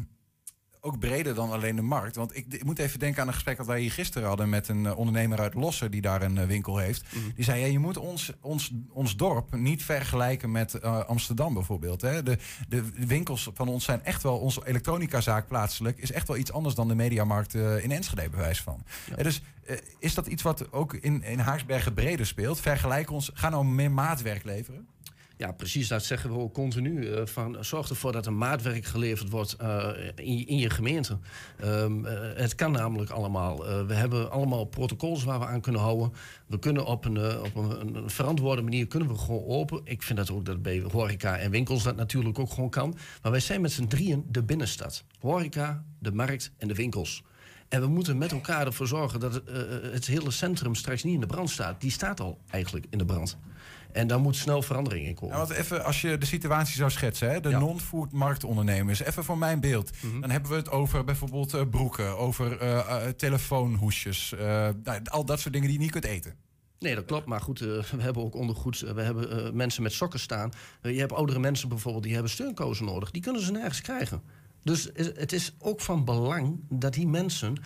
ook breder dan alleen de markt? Want ik, ik moet even denken aan een gesprek dat wij hier gisteren hadden met een eh, ondernemer uit Losser die daar een eh, winkel heeft. Die zei, ja, je moet ons, ons, ons dorp niet vergelijken met eh, Amsterdam bijvoorbeeld. Hè. De, de winkels van ons zijn echt wel, onze elektronicazaak plaatselijk is echt wel iets anders dan de mediamarkt in Enschede bewijs van. Eh, dus is dat iets wat ook in, in Haaksbergen breder speelt? Vergelijk ons, ga nou meer maatwerk leveren? Ja, precies. Dat zeggen we ook continu. eh, van, zorg ervoor dat er maatwerk geleverd wordt eh, in, in je gemeente. Ehm, eh, het kan namelijk allemaal. We hebben allemaal protocols waar we aan kunnen houden. We kunnen op een, op een, een verantwoorde manier kunnen we gewoon open. Ik vind dat ook dat bij horeca en winkels dat natuurlijk ook gewoon kan. Maar wij zijn met z'n drieën de binnenstad. Horeca, de markt en de winkels. En we moeten met elkaar ervoor zorgen dat het hele centrum straks niet in de brand staat. Die staat al eigenlijk in de brand. En daar moet snel verandering in komen. Ja, want even als je de situatie zou schetsen, hè, de non-food marktondernemers, even voor mijn beeld. Mhm. Dan hebben we het over bijvoorbeeld eh, broeken, over eh, eh, telefoonhoesjes, nou, al dat soort dingen die je niet kunt eten. Nee, dat klopt. Maar goed, we hebben ook ondergoed. we hebben mensen met sokken staan. Je hebt oudere mensen bijvoorbeeld die hebben steunkozen nodig. Die kunnen ze nergens krijgen. Dus het is ook van belang dat die mensen,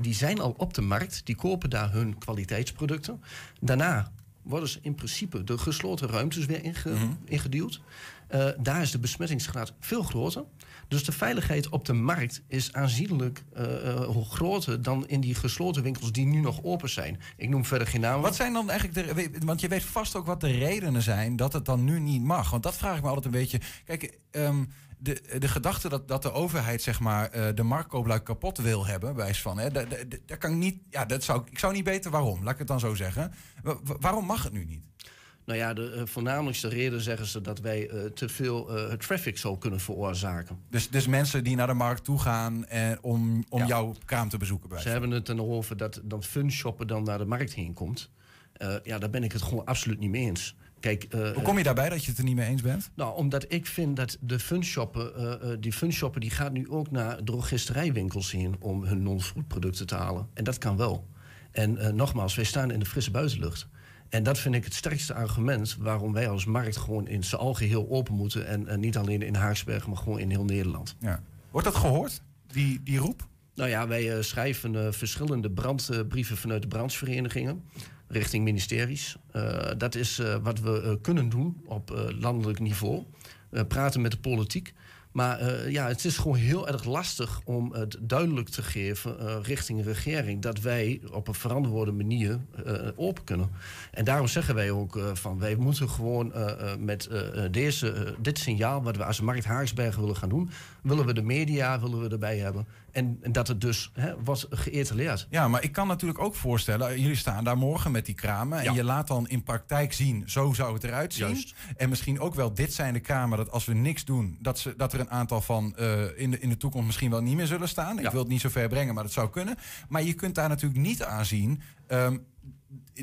die zijn al op de markt, die kopen daar hun kwaliteitsproducten. Daarna worden ze in principe de gesloten ruimtes weer inge- ingeduwd. Eh, daar is de besmettingsgraad veel groter. Dus de veiligheid op de markt is aanzienlijk eh, eh, groter dan in die gesloten winkels die nu nog open zijn. Ik noem verder geen namen. Wat zijn dan eigenlijk de. Want je weet vast ook wat de redenen zijn dat het dan nu niet mag. Want dat vraag ik me altijd een beetje. Kijk, ehm, de, de gedachte dat, dat de overheid zeg maar eh, de marktkooplui kapot wil hebben, wijs van, hè, daar kan niet. Ja, dat zou ik- zou niet weten waarom. Laat ik het dan zo zeggen. Wa- wa- waarom mag het nu niet? Nou ja, de eh, voornamelijkste reden zeggen ze dat wij eh, te veel eh, traffic zou kunnen veroorzaken. Dus, dus mensen die naar de markt toe gaan om, om Ja. jouw kraam te bezoeken. bij Ze hebben het dan over dat dan fun shoppen dan naar de markt heen komt. Ja, daar ben ik het gewoon absoluut niet mee eens. Kijk, Hoe kom je daarbij dat je het er niet mee eens bent? Nou, omdat ik vind dat de funshoppen, eh, die funshoppen die gaat nu ook naar drogisterijwinkels heen om hun non-food producten te halen. En dat kan wel. En nogmaals, wij staan in de frisse buitenlucht. En dat vind ik het sterkste argument waarom wij als markt gewoon in zijn algeheel open moeten. En, en niet alleen in Haaksbergen, maar gewoon in heel Nederland. Ja. Wordt dat gehoord, die, die roep? Nou ja, wij eh, schrijven eh, verschillende brandbrieven vanuit de brandsverenigingen richting ministeries. Eh, dat is eh, wat we eh, kunnen doen op eh, landelijk niveau. Praten met de politiek. Maar eh, ja, het is gewoon heel erg lastig om het duidelijk te geven eh, richting regering dat wij op een verantwoorde manier eh, open kunnen. En daarom zeggen wij ook van wij moeten gewoon met deze, dit signaal wat we als markt willen gaan doen, willen we de media willen we erbij hebben. En, en dat het dus hè, wordt geëtaleerd. Ja, maar ik kan natuurlijk ook voorstellen, jullie staan daar morgen met die kramen en Ja. je laat dan in praktijk zien, zo zou het eruit zien. Juist. En misschien ook wel, dit zijn de kramen, dat als we niks doen, dat, ze, dat er een aantal van eh, in, de, in de toekomst misschien wel niet meer zullen staan. Ik wil het niet zo ver brengen, maar dat zou kunnen. Maar je kunt daar natuurlijk niet aan zien, ehm,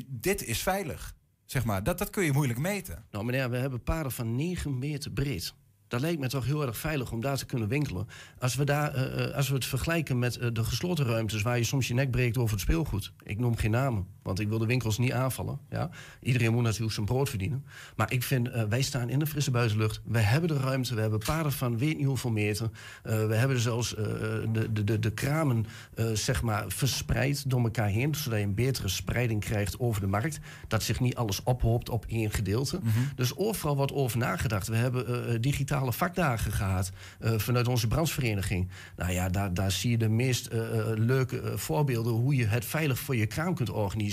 dit is veilig. Zeg maar, dat, dat kun je moeilijk meten. Nou meneer, we hebben paden van 9 meter breed. Dat lijkt me toch heel erg veilig om daar te kunnen winkelen. Als we, daar, eh, eh, als we het vergelijken met eh, de gesloten ruimtes waar je soms je nek breekt over het speelgoed. Ik noem geen namen, want ik wil de winkels niet aanvallen. Ja? Iedereen moet natuurlijk zijn brood verdienen. Maar ik vind, eh, wij staan in de frisse buitenlucht. We hebben de ruimte, we hebben paden van weet niet hoeveel meter. Eh, we hebben zelfs eh, de, de, de, de kramen zeg maar verspreid door elkaar heen. Zodat je een betere spreiding krijgt over de markt. Dat zich niet alles ophoopt op één gedeelte. Dus overal wordt over nagedacht. We hebben digitale vakdagen gehad eh, vanuit onze brandsvereniging. Nou ja, daar, daar zie je de meest leuke voorbeelden hoe je het veilig voor je kraam kunt organiseren.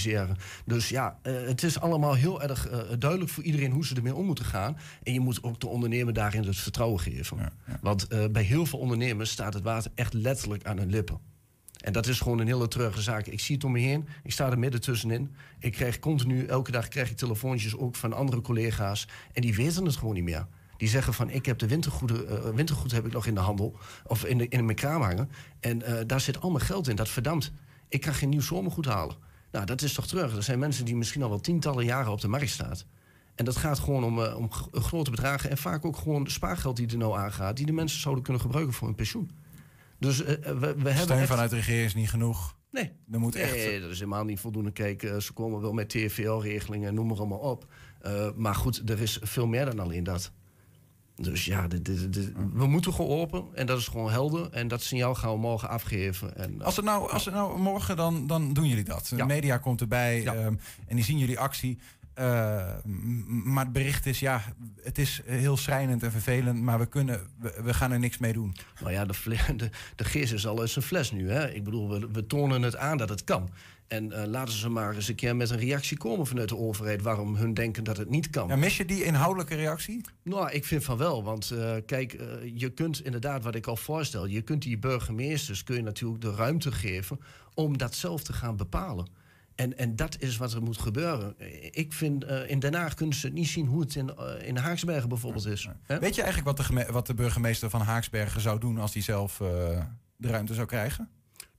Dus ja, eh, het is allemaal heel erg eh, duidelijk voor iedereen hoe ze ermee om moeten gaan. En je moet ook de ondernemer daarin het vertrouwen geven. Want eh, bij heel veel ondernemers staat het water echt letterlijk aan hun lippen. En dat is gewoon een hele treurige zaak. Ik zie het om me heen. Ik sta er midden tussenin. Ik krijg continu, elke dag krijg ik telefoontjes ook van andere collega's. En die weten het gewoon niet meer. Die zeggen van, ik heb de wintergoeden, eh, wintergoed heb ik nog in de handel. Of in, de, in mijn kraam hangen. En daar zit al mijn geld in. Dat verdampt. Ik kan geen nieuw zomergoed halen. Nou, dat is toch terug. Er zijn mensen die misschien al wel tientallen jaren op de markt staan. En dat gaat gewoon om, eh, om grote bedragen. En vaak ook gewoon spaargeld die er nou aangaat. Die de mensen zouden kunnen gebruiken voor hun pensioen. Dus eh, we, we hebben Steun echt- vanuit de regering is niet genoeg. Nee. Er moet nee, echt... dat is helemaal niet voldoende. Kijk, eh, ze komen wel met TFL-regelingen, noem maar allemaal op. Eh, maar goed, er is veel meer dan alleen dat. Dus ja, dit, dit, dit- we moeten gewoon open. En dat is gewoon helder. En dat signaal gaan we morgen afgeven. En, eh, Als het nou, als het nou morgen, dan, dan doen jullie dat. De media komt erbij ehm, en die zien jullie actie. Eh, maar het bericht is, ja, het is heel schrijnend en vervelend, maar we, kunnen, we, we gaan er niks mee doen. Nou ja, de, de, de geest is al uit zijn fles nu. Hè? Ik bedoel, we, we tonen het aan dat het kan. En eh, laten ze maar eens een keer met een reactie komen vanuit de overheid... waarom hun denken dat het niet kan. Ja, mis je die inhoudelijke reactie? Nou, ik vind van wel. Want eh, kijk, eh, je kunt inderdaad, wat ik al voorstel... je kunt die burgemeesters kun je natuurlijk de ruimte geven... om dat zelf te gaan bepalen. En, en dat is wat er moet gebeuren. Ik vind, in Den Haag kunnen ze niet zien hoe het in, in Haaksbergen bijvoorbeeld is. Weet je eigenlijk wat de, wat de burgemeester van Haaksbergen zou doen als hij zelf de ruimte zou krijgen?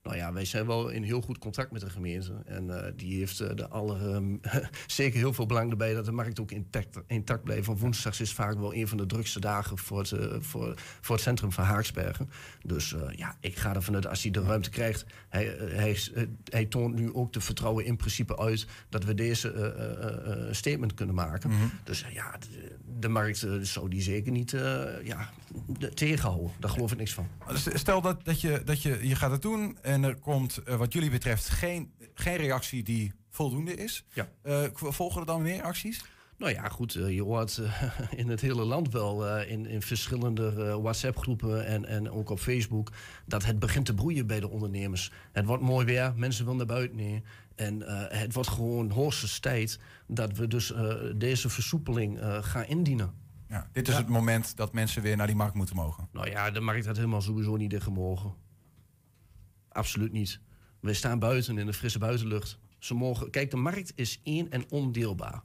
Nou ja, wij zijn wel in heel goed contact met de gemeente. En eh, die heeft eh, de aller, ehm, zeker heel veel belang erbij dat de markt ook intact, intact blijft. Want woensdags is vaak wel een van de drukste dagen voor het, eh, voor, voor het centrum van Haaksbergen. Dus ja, ik ga ervan uit als hij de ruimte krijgt. Hij, hij, toont nu ook de vertrouwen in principe uit dat we deze statement kunnen maken. Mhm. Dus ja, de, de markt zou die zeker niet ja, de- tegenhouden. Daar geloof ik niks van. Stel dat, dat, je, dat je, je gaat het doen en er komt eh, wat jullie betreft geen, geen reactie die voldoende is. Ja. Eh, volgen er dan meer acties? Nou ja, goed, eh, je hoort in het hele land wel in, in verschillende WhatsApp-groepen en, en ook op Facebook dat het begint te broeien bij de ondernemers. Het wordt mooi weer, mensen willen naar buiten nee. En het wordt gewoon hoogste tijd dat we dus deze versoepeling gaan indienen. Ja, dit is het moment dat mensen weer naar die markt moeten mogen. Nou ja, de markt had helemaal sowieso niet dicht gemogen. Absoluut niet. Wij staan buiten in de frisse buitenlucht. Ze mogen, kijk, de markt is één en ondeelbaar.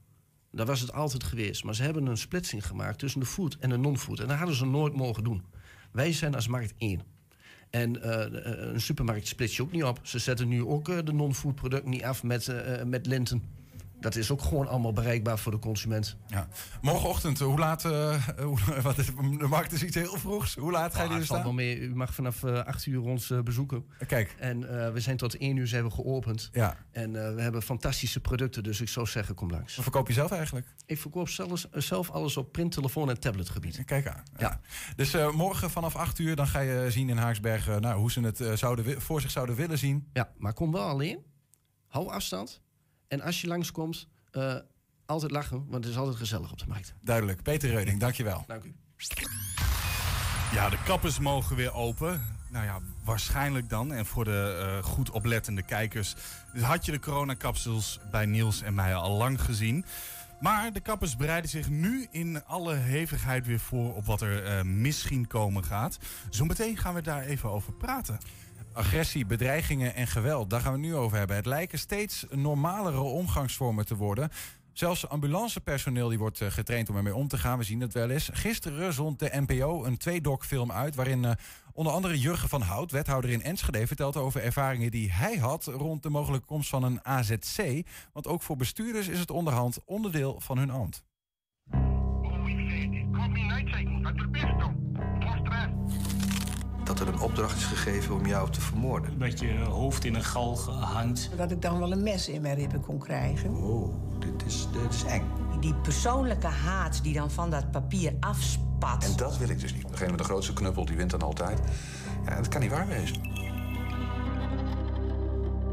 Daar was het altijd geweest. Maar ze hebben een splitsing gemaakt tussen de food en de non-food. En dat hadden ze nooit mogen doen. Wij zijn als markt één. En eh, een supermarkt splits je ook niet op. Ze zetten nu ook eh, de non-food producten niet af met, eh, eh, met linten. Dat is ook gewoon allemaal bereikbaar voor de consument. Ja. Morgenochtend, hoe laat... eh, hoe, wat is, de markt is iets heel vroegs. Hoe laat ga je Ah, er staan? wel mee. U mag vanaf eh 8 uur ons eh, bezoeken. Kijk. En eh, we zijn tot 1 uur zijn we geopend. Ja. En eh, we hebben fantastische producten, dus ik zou zeggen, kom langs. Wat verkoop je zelf eigenlijk? Ik verkoop zelfs, eh, zelf alles op print, telefoon en tabletgebied. Kijk aan. Ja. Dus eh, morgen vanaf 8 uur dan ga je zien in Haaksbergen nou, hoe ze het eh, zouden, voor zich zouden willen zien. Ja, maar kom wel alleen. Hou afstand. En als je langskomt, eh altijd lachen, want het is altijd gezellig op de markt. Duidelijk. Peter Reuding, dankjewel. Dank u. Ja, de kappers mogen weer open. Nou ja, waarschijnlijk dan. En voor de eh, goed oplettende kijkers dus had je de coronakapsels bij Niels en mij al lang gezien. Maar de kappers bereiden zich nu in alle hevigheid weer voor op wat er eh, misschien komen gaat. Zometeen gaan we daar even over praten. Agressie, bedreigingen en geweld, daar gaan we nu over hebben. Het lijken steeds normalere omgangsvormen te worden. Zelfs ambulancepersoneel die wordt eh, getraind om ermee om te gaan. We zien het wel eens. Gisteren zond de NPO een tweedok-film uit... waarin eh, onder andere Jurgen van Hout, wethouder in Enschede... vertelt over ervaringen die hij had rond de mogelijke komst van een AZC. Want ook voor bestuurders is het onderhand onderdeel van hun ambt. Dat er een opdracht is gegeven om jou te vermoorden. Dat je hoofd in een galg hangt. Dat ik dan wel een mes in mijn ribben kon krijgen. Oh, dit is, dit is eng. Die persoonlijke haat die dan van dat papier afspat. En dat wil ik dus niet. Degene met de grootste knuppel, die wint dan altijd. Ja, dat kan niet waar wezen.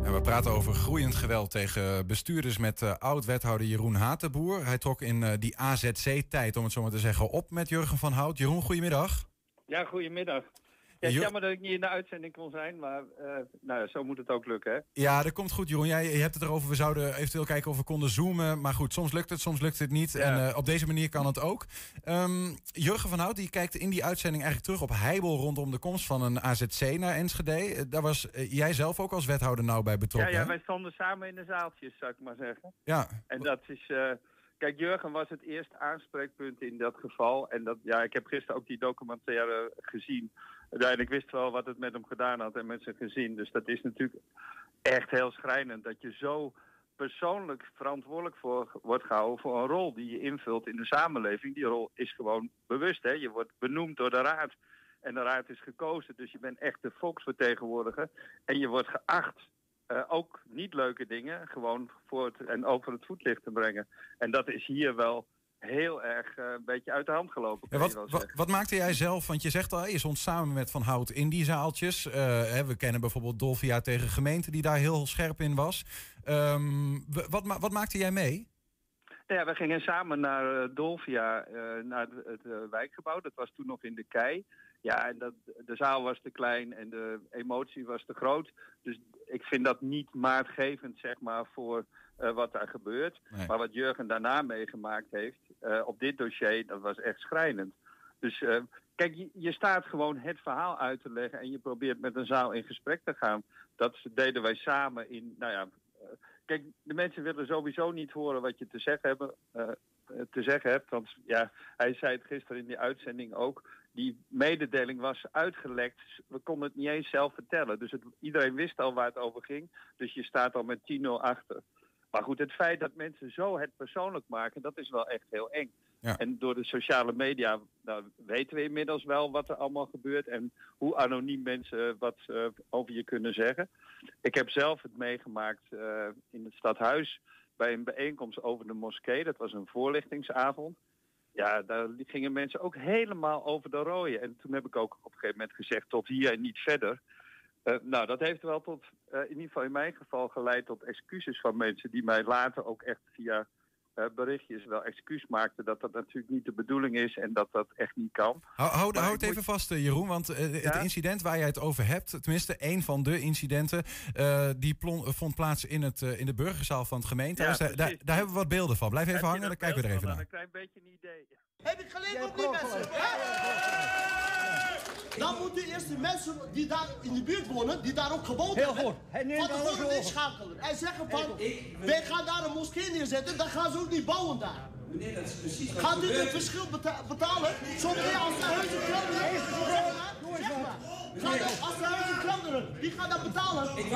En we praten over groeiend geweld tegen bestuurders met eh, oud-wethouder Jeroen Hatenboer. Hij trok in eh, die AZC-tijd, om het zo maar te zeggen, op met Jurgen van Hout. Jeroen, goedemiddag. Ja, goedemiddag. Ja, jammer dat ik niet in de uitzending kon zijn, maar eh, nou, ja, zo moet het ook lukken, hè? Ja, dat komt goed, Jeroen. Jij je hebt het erover, we zouden eventueel kijken of we konden zoomen. Maar goed, soms lukt het, soms lukt het niet. En eh, op deze manier kan het ook. Ehm, Jurgen van Hout die kijkt in die uitzending eigenlijk terug op heibel rondom de komst van een AZC naar Enschede. Eh, Daar was jij zelf ook als wethouder nauw bij Ja, betrokken. ja, hè? wij stonden samen in de zaaltjes, zou ik maar zeggen. ja. En dat is... kijk, Jurgen was het eerste aanspreekpunt in dat geval. En dat, ja, ik heb gisteren ook die documentaire gezien. En ik wist wel wat het met hem gedaan had en met zijn gezin. Dus dat is natuurlijk echt heel schrijnend. Dat je zo persoonlijk verantwoordelijk voor wordt gehouden voor een rol die je invult in de samenleving. Die rol is gewoon bewust. Hè? Je wordt benoemd door de raad. en de raad is gekozen. Dus je bent echt de volksvertegenwoordiger. En je wordt geacht eh, ook niet leuke dingen gewoon voor het, en over het voetlicht te brengen. En dat is hier wel heel erg eh, een beetje uit de hand gelopen. Ja, wat, wat, wat maakte jij zelf? Want je zegt al, je stond samen met Van Hout in die zaaltjes. Eh, hè, we kennen bijvoorbeeld Dolvia tegen gemeente die daar heel scherp in was. Ehm, wat, wat maakte jij mee? Ja, we gingen samen naar Dolvia, naar het, het, wijkgebouw. Dat was toen nog in de kei. Ja, en dat, de zaal was te klein en de emotie was te groot. Dus ik vind dat niet maatgevend, zeg maar, voor eh, wat daar gebeurt. Nee. Maar wat Jurgen daarna meegemaakt heeft eh, op dit dossier, dat was echt schrijnend. Dus eh, kijk, je, je staat gewoon het verhaal uit te leggen en je probeert met een zaal in gesprek te gaan. Dat deden wij samen in, nou ja, kijk, de mensen willen sowieso niet horen wat je te zeggen, hebben, te zeggen hebt. Want ja, hij zei het gisteren in die uitzending ook. Die mededeling was uitgelekt. We konden het niet eens zelf vertellen. Dus het, iedereen wist al waar het over ging. Dus je staat al met 10-0 achter. Maar goed, het feit dat mensen zo het persoonlijk maken, dat is wel echt heel eng. Ja. En door de sociale media nou, weten we inmiddels wel wat er allemaal gebeurt en hoe anoniem mensen wat eh, over je kunnen zeggen. Ik heb zelf het meegemaakt eh, in het stadhuis bij een bijeenkomst over de moskee. Dat was een voorlichtingsavond. Ja, daar gingen mensen ook helemaal over de rooien. En toen heb ik ook op een gegeven moment gezegd tot hier en niet verder. Eh, nou, dat heeft wel tot, eh, in ieder geval in mijn geval, geleid tot excuses van mensen die mij later ook echt via berichtjes wel excuus maakten dat dat natuurlijk niet de bedoeling is en dat dat echt niet kan. Hou, hou, Maar hou ik het even moet- vast, eh, Jeroen. Want eh, het Ja? incident waar jij het over hebt, tenminste één van de incidenten, eh, die plon- vond plaats in, het, eh, in de burgerzaal van het gemeentehuis. Ja, daar, daar, hebben we wat beelden van. Blijf even Heb hangen, dan kijken we er even van? naar. Dan krijg je een beetje een idee. Heb ik gelijk op die mensen? Dan moeten eerst de mensen die daar in de buurt wonen, die daar ook gewoond Heel hebben, van tevoren inschakelen. En zeggen van, wij gaan daar een moskee neerzetten, dan gaan ze ook niet bouwen daar. Meneer, dat is precies wat Gaat u het verschil beta- betalen? Zometeen als de huizen kladderen, zeg maar, maar. Gaan de- Als de huizen wie gaat dat betalen? Ik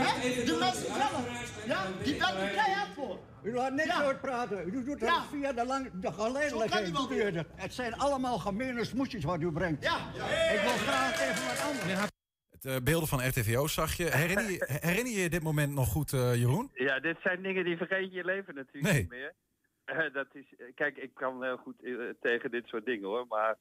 De mensen zelf. Ja, die werken keihard voor. U laat niks Ja. uitpraten. U doet dat Ja. via de, lang, de geleidelijkheid. u het. Het zijn allemaal gemene smoesjes wat u brengt. Ja. Ik wil graag even wat anders. Het, eh, beelden van RTVO zag je. Herinner je, herinner je je dit moment nog goed, eh, Jeroen? Ja, dit zijn dingen die vergeet je leven natuurlijk Nee. niet meer. Eh, dat is, eh, kijk, ik kan heel goed eh, tegen dit soort dingen hoor. Maar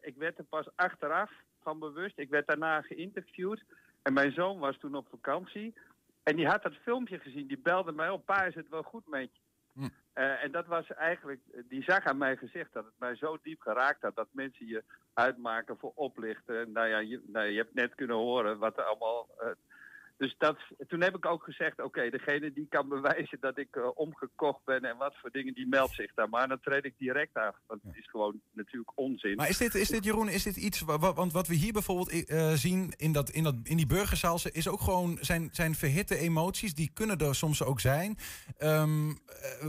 ik werd er pas achteraf van bewust. Ik werd daarna geïnterviewd. En mijn zoon was toen op vakantie. En die had dat filmpje gezien. Die belde mij op. Pa, is het wel goed met je? Hm. En dat was eigenlijk, die zag aan mijn gezicht dat het mij zo diep geraakt had dat mensen je uitmaken voor oplichten. En Nou ja, je, nou, je hebt net kunnen horen wat er allemaal. Dus dat, toen heb ik ook gezegd, oké, degene die kan bewijzen dat ik eh, omgekocht ben en wat voor dingen, die meldt zich daar. Maar dan treed ik direct af, want het is gewoon natuurlijk onzin. Maar is dit, is dit Jeroen, is dit iets... wa- wa- Want wat we hier bijvoorbeeld eh, zien in, dat, in, dat, in die burgerzaal... is ook gewoon zijn, zijn verhitte emoties. Die kunnen er soms ook zijn. Ehm, eh,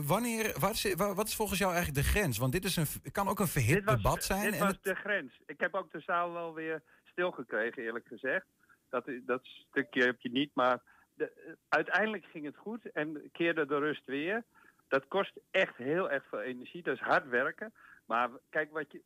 wanneer, wat, is, wa- wat is volgens jou eigenlijk de grens? Want dit is een, kan ook een verhit was, debat zijn. Dit en was het- de grens. Ik heb ook de zaal wel weer stilgekregen, eerlijk gezegd. Dat, dat stukje heb je niet, maar de- uiteindelijk ging het goed en keerde de rust weer. Dat kost echt heel erg veel energie, dat is hard werken. Maar kijk, wat je,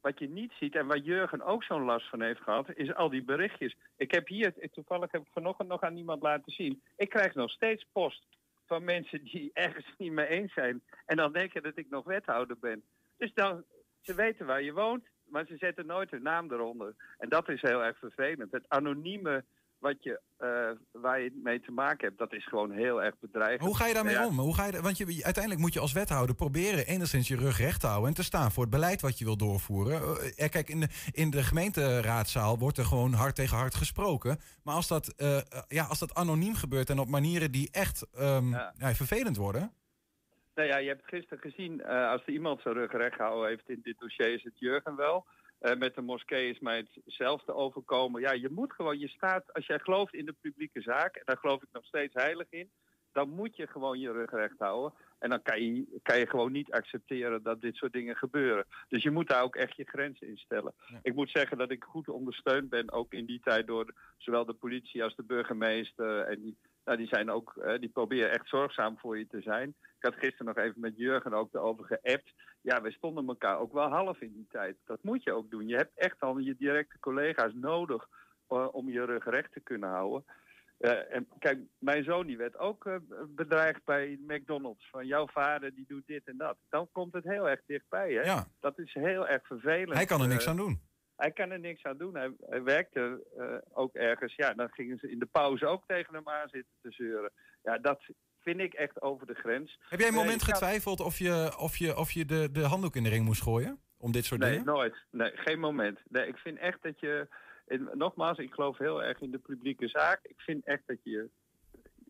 wat je niet ziet en waar Jurgen ook zo'n last van heeft gehad, is al die berichtjes. Ik heb hier, toevallig heb ik vanochtend nog aan iemand laten zien. Ik krijg nog steeds post van mensen die ergens niet mee eens zijn. En dan denken dat ik nog wethouder ben. Dus dan, ze weten waar je woont, maar ze zetten nooit hun naam eronder. En dat is heel erg vervelend. Het anonieme wat je, eh, waar je mee te maken hebt, dat is gewoon heel erg bedreigend. Hoe ga je daarmee Ja. om? Hoe ga je, want je, uiteindelijk moet je als wethouder proberen enigszins je rug recht te houden en te staan voor het beleid wat je wil doorvoeren. Eh, kijk, in de, in de gemeenteraadzaal wordt er gewoon hard tegen hard gesproken. Maar als dat, eh, eh, ja, als dat anoniem gebeurt en op manieren die echt ehm, Ja. ja, vervelend worden. Nou ja, je hebt gisteren gezien, eh, als er iemand zijn rug recht gehouden heeft in dit dossier, is het Jurgen wel. Eh, met de moskee is mij hetzelfde overkomen. Ja, je moet gewoon, je staat, als jij gelooft in de publieke zaak, en daar geloof ik nog steeds heilig in, dan moet je gewoon je rug recht houden. En dan kan je, kan je gewoon niet accepteren dat dit soort dingen gebeuren. Dus je moet daar ook echt je grenzen in stellen. Ik moet zeggen dat ik goed ondersteund ben, ook in die tijd door zowel de politie als de burgemeester. En die, Nou, die zijn ook, eh, die proberen echt zorgzaam voor je te zijn. Ik had gisteren nog even met Jurgen ook erover geappt. Ja, wij stonden elkaar ook wel half in die tijd. Dat moet je ook doen. Je hebt echt al je directe collega's nodig eh, om je rug recht te kunnen houden. Eh, en kijk, mijn zoon die werd ook bedreigd bij McDonald's. Van jouw vader die doet dit en dat. Dan komt het heel erg dichtbij. Hè? Ja. Dat is heel erg vervelend. Hij kan er niks aan doen. Hij kan er niks aan doen. Hij, hij werkte eh, ook ergens. Ja, dan gingen ze in de pauze ook tegen hem aan zitten te zeuren. Ja, dat vind ik echt over de grens. Heb jij een Nee, moment getwijfeld of je, of je, of je de, de handdoek in de ring moest gooien? Om dit soort Nee, dingen? nooit. Nee, geen moment. Nee, ik vind echt dat je... en nogmaals, ik geloof heel erg in de publieke zaak. Ik vind echt dat je...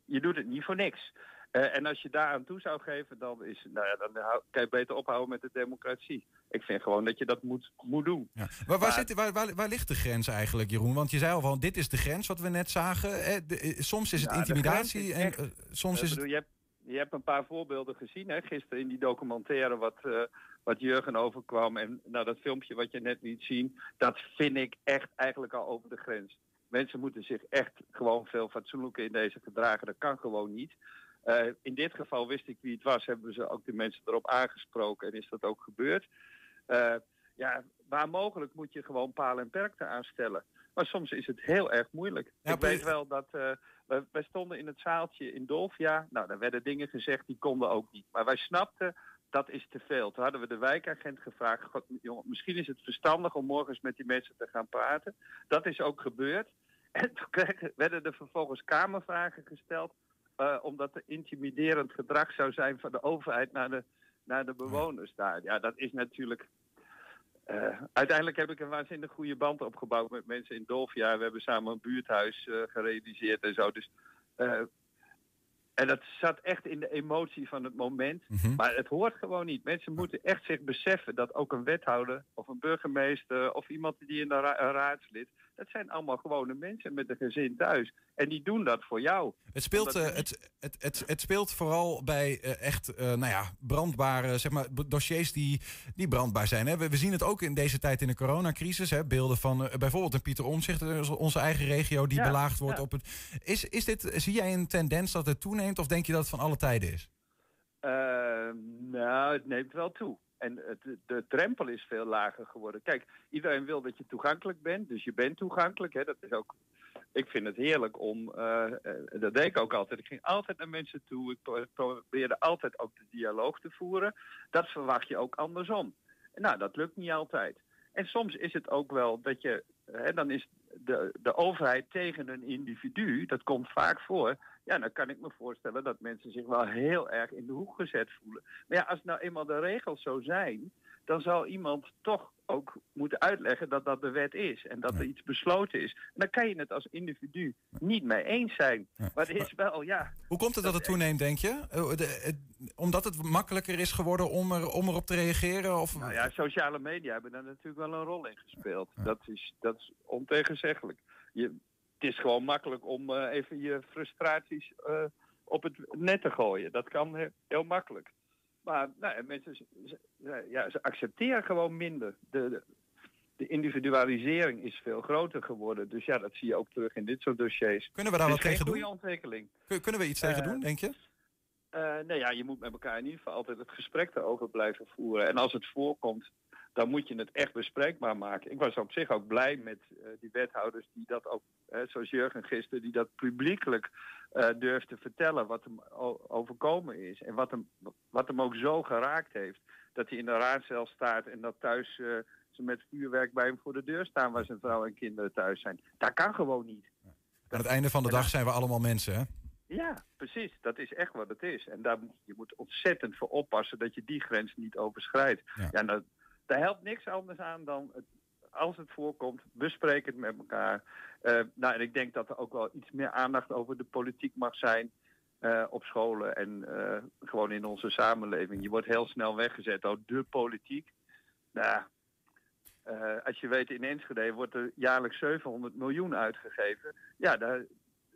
Je doet het niet voor niks. Eh, en als je daaraan toe zou geven, dan, is, nou ja, dan kan je beter ophouden met de democratie. Ik vind gewoon dat je dat moet, moet doen. Waar, waar, Maar- zit, waar, waar, waar ligt de grens eigenlijk, Jeroen? Want je zei al van, dit is de grens wat we net zagen. Eh, de- soms is het intimidatie en eh, soms is het... je, hebt, je hebt een paar voorbeelden gezien hè, gisteren in die documentaire wat, wat Jurgen overkwam. En nou, dat filmpje wat je net liet zien, dat vind ik echt eigenlijk al over de grens. Mensen moeten zich echt gewoon veel fatsoenlijker in deze gedragen. Dat kan gewoon niet. Eh, in dit geval wist ik wie het was, hebben ze ook de mensen erop aangesproken en is dat ook gebeurd. Eh, ja, waar mogelijk moet je gewoon palen en perkten aanstellen. Maar soms is het heel erg moeilijk. Ja, ik weet wel dat uh, wij, wij stonden in het zaaltje in Dolfia. Nou, daar werden dingen gezegd die konden ook niet. Maar wij snapten dat is te veel. Toen hadden we de wijkagent gevraagd, God, jongen, misschien is het verstandig om morgens met die mensen te gaan praten. Dat is ook gebeurd. En toen kregen, werden er vervolgens kamervragen gesteld, uh, omdat er intimiderend gedrag zou zijn van de overheid naar de, naar de bewoners daar. Ja, dat is natuurlijk. Uh, uiteindelijk heb ik een waanzinnig goede band opgebouwd met mensen in Dolfia. We hebben samen een buurthuis uh, gerealiseerd en zo. Dus en dat zat echt in de emotie van het moment. Mhm. Maar het hoort gewoon niet. Mensen moeten echt zich beseffen dat ook een wethouder of een burgemeester of iemand die in de ra een raadslid, dat zijn allemaal gewone mensen met een gezin thuis. En die doen dat voor jou. Het speelt, uh, het, het, het, het speelt vooral bij uh, echt uh, nou ja, brandbare zeg maar, dossiers die, die brandbaar zijn. Hè. We, we, zien het ook in deze tijd in de coronacrisis. Hè. Beelden van bijvoorbeeld een Pieter Omzicht, onze eigen regio, die ja, belaagd wordt ja. op het. Is, is dit, zie jij een tendens dat het toeneemt of denk je dat het van alle tijden is? nou, het neemt wel toe. En de drempel is veel lager geworden. Kijk, iedereen wil dat je toegankelijk bent. Dus je bent toegankelijk. Hè. Dat is ook, ik vind het heerlijk om, uh, uh, dat deed ik ook altijd. Ik ging altijd naar mensen toe. Ik probeerde altijd ook de dialoog te voeren. Dat verwacht je ook andersom. Nou, dat lukt niet altijd. En soms is het ook wel dat je, dan is de, de overheid tegen een individu, dat komt vaak voor. Ja, dan kan ik me voorstellen dat mensen zich wel heel erg in de hoek gezet voelen. Maar ja, als nou eenmaal de regels zo zijn, dan zal iemand toch ook moeten uitleggen dat dat de wet is en dat er iets besloten is. En dan kan je het als individu niet mee eens zijn. Maar het is wel, ja. Hoe komt het dat het toeneemt, denk je? Omdat het makkelijker is geworden om, er, om erop te reageren? Of... Nou ja, sociale media hebben daar natuurlijk wel een rol in gespeeld. Ja. Dat, is, dat is ontegenzeggelijk. Je, het is gewoon makkelijk om uh, even je frustraties uh, op het net te gooien. Dat kan heel, heel makkelijk. Maar nou, mensen ze, ja, ze accepteren gewoon minder. De, de, de, individualisering is veel groter geworden. Dus ja, dat zie je ook terug in dit soort dossiers. Kunnen we daar wat tegen doen? goede ontwikkeling. Kunnen we iets tegen uh, doen, denk je? Uh, nee, ja, je moet met elkaar in ieder geval altijd het gesprek erover blijven voeren. En als het voorkomt, dan moet je het echt bespreekbaar maken. Ik was op zich ook blij met uh, die wethouders die dat ook, hè, zoals Jurgen gisteren, die dat publiekelijk uh, durft te vertellen wat hem overkomen is. En wat hem, wat hem ook zo geraakt heeft. Dat hij in de raadcel staat en dat thuis uh, ze met vuurwerk bij hem voor de deur staan waar zijn vrouw en kinderen thuis zijn. Dat kan gewoon niet. Aan het einde van de dag zijn we allemaal mensen, hè? Ja, precies. Dat is echt wat het is. En daar, je moet ontzettend voor oppassen dat je die grens niet overschrijdt. Ja, ja nou, daar helpt niks anders aan dan, het, als het voorkomt, bespreek het met elkaar. Uh, nou, en ik denk dat er ook wel iets meer aandacht over de politiek mag zijn uh, op scholen en uh, gewoon in onze samenleving. Je wordt heel snel weggezet door de politiek. Nou, als je weet, in Enschede wordt er jaarlijks 700 miljoen uitgegeven. Ja, daar,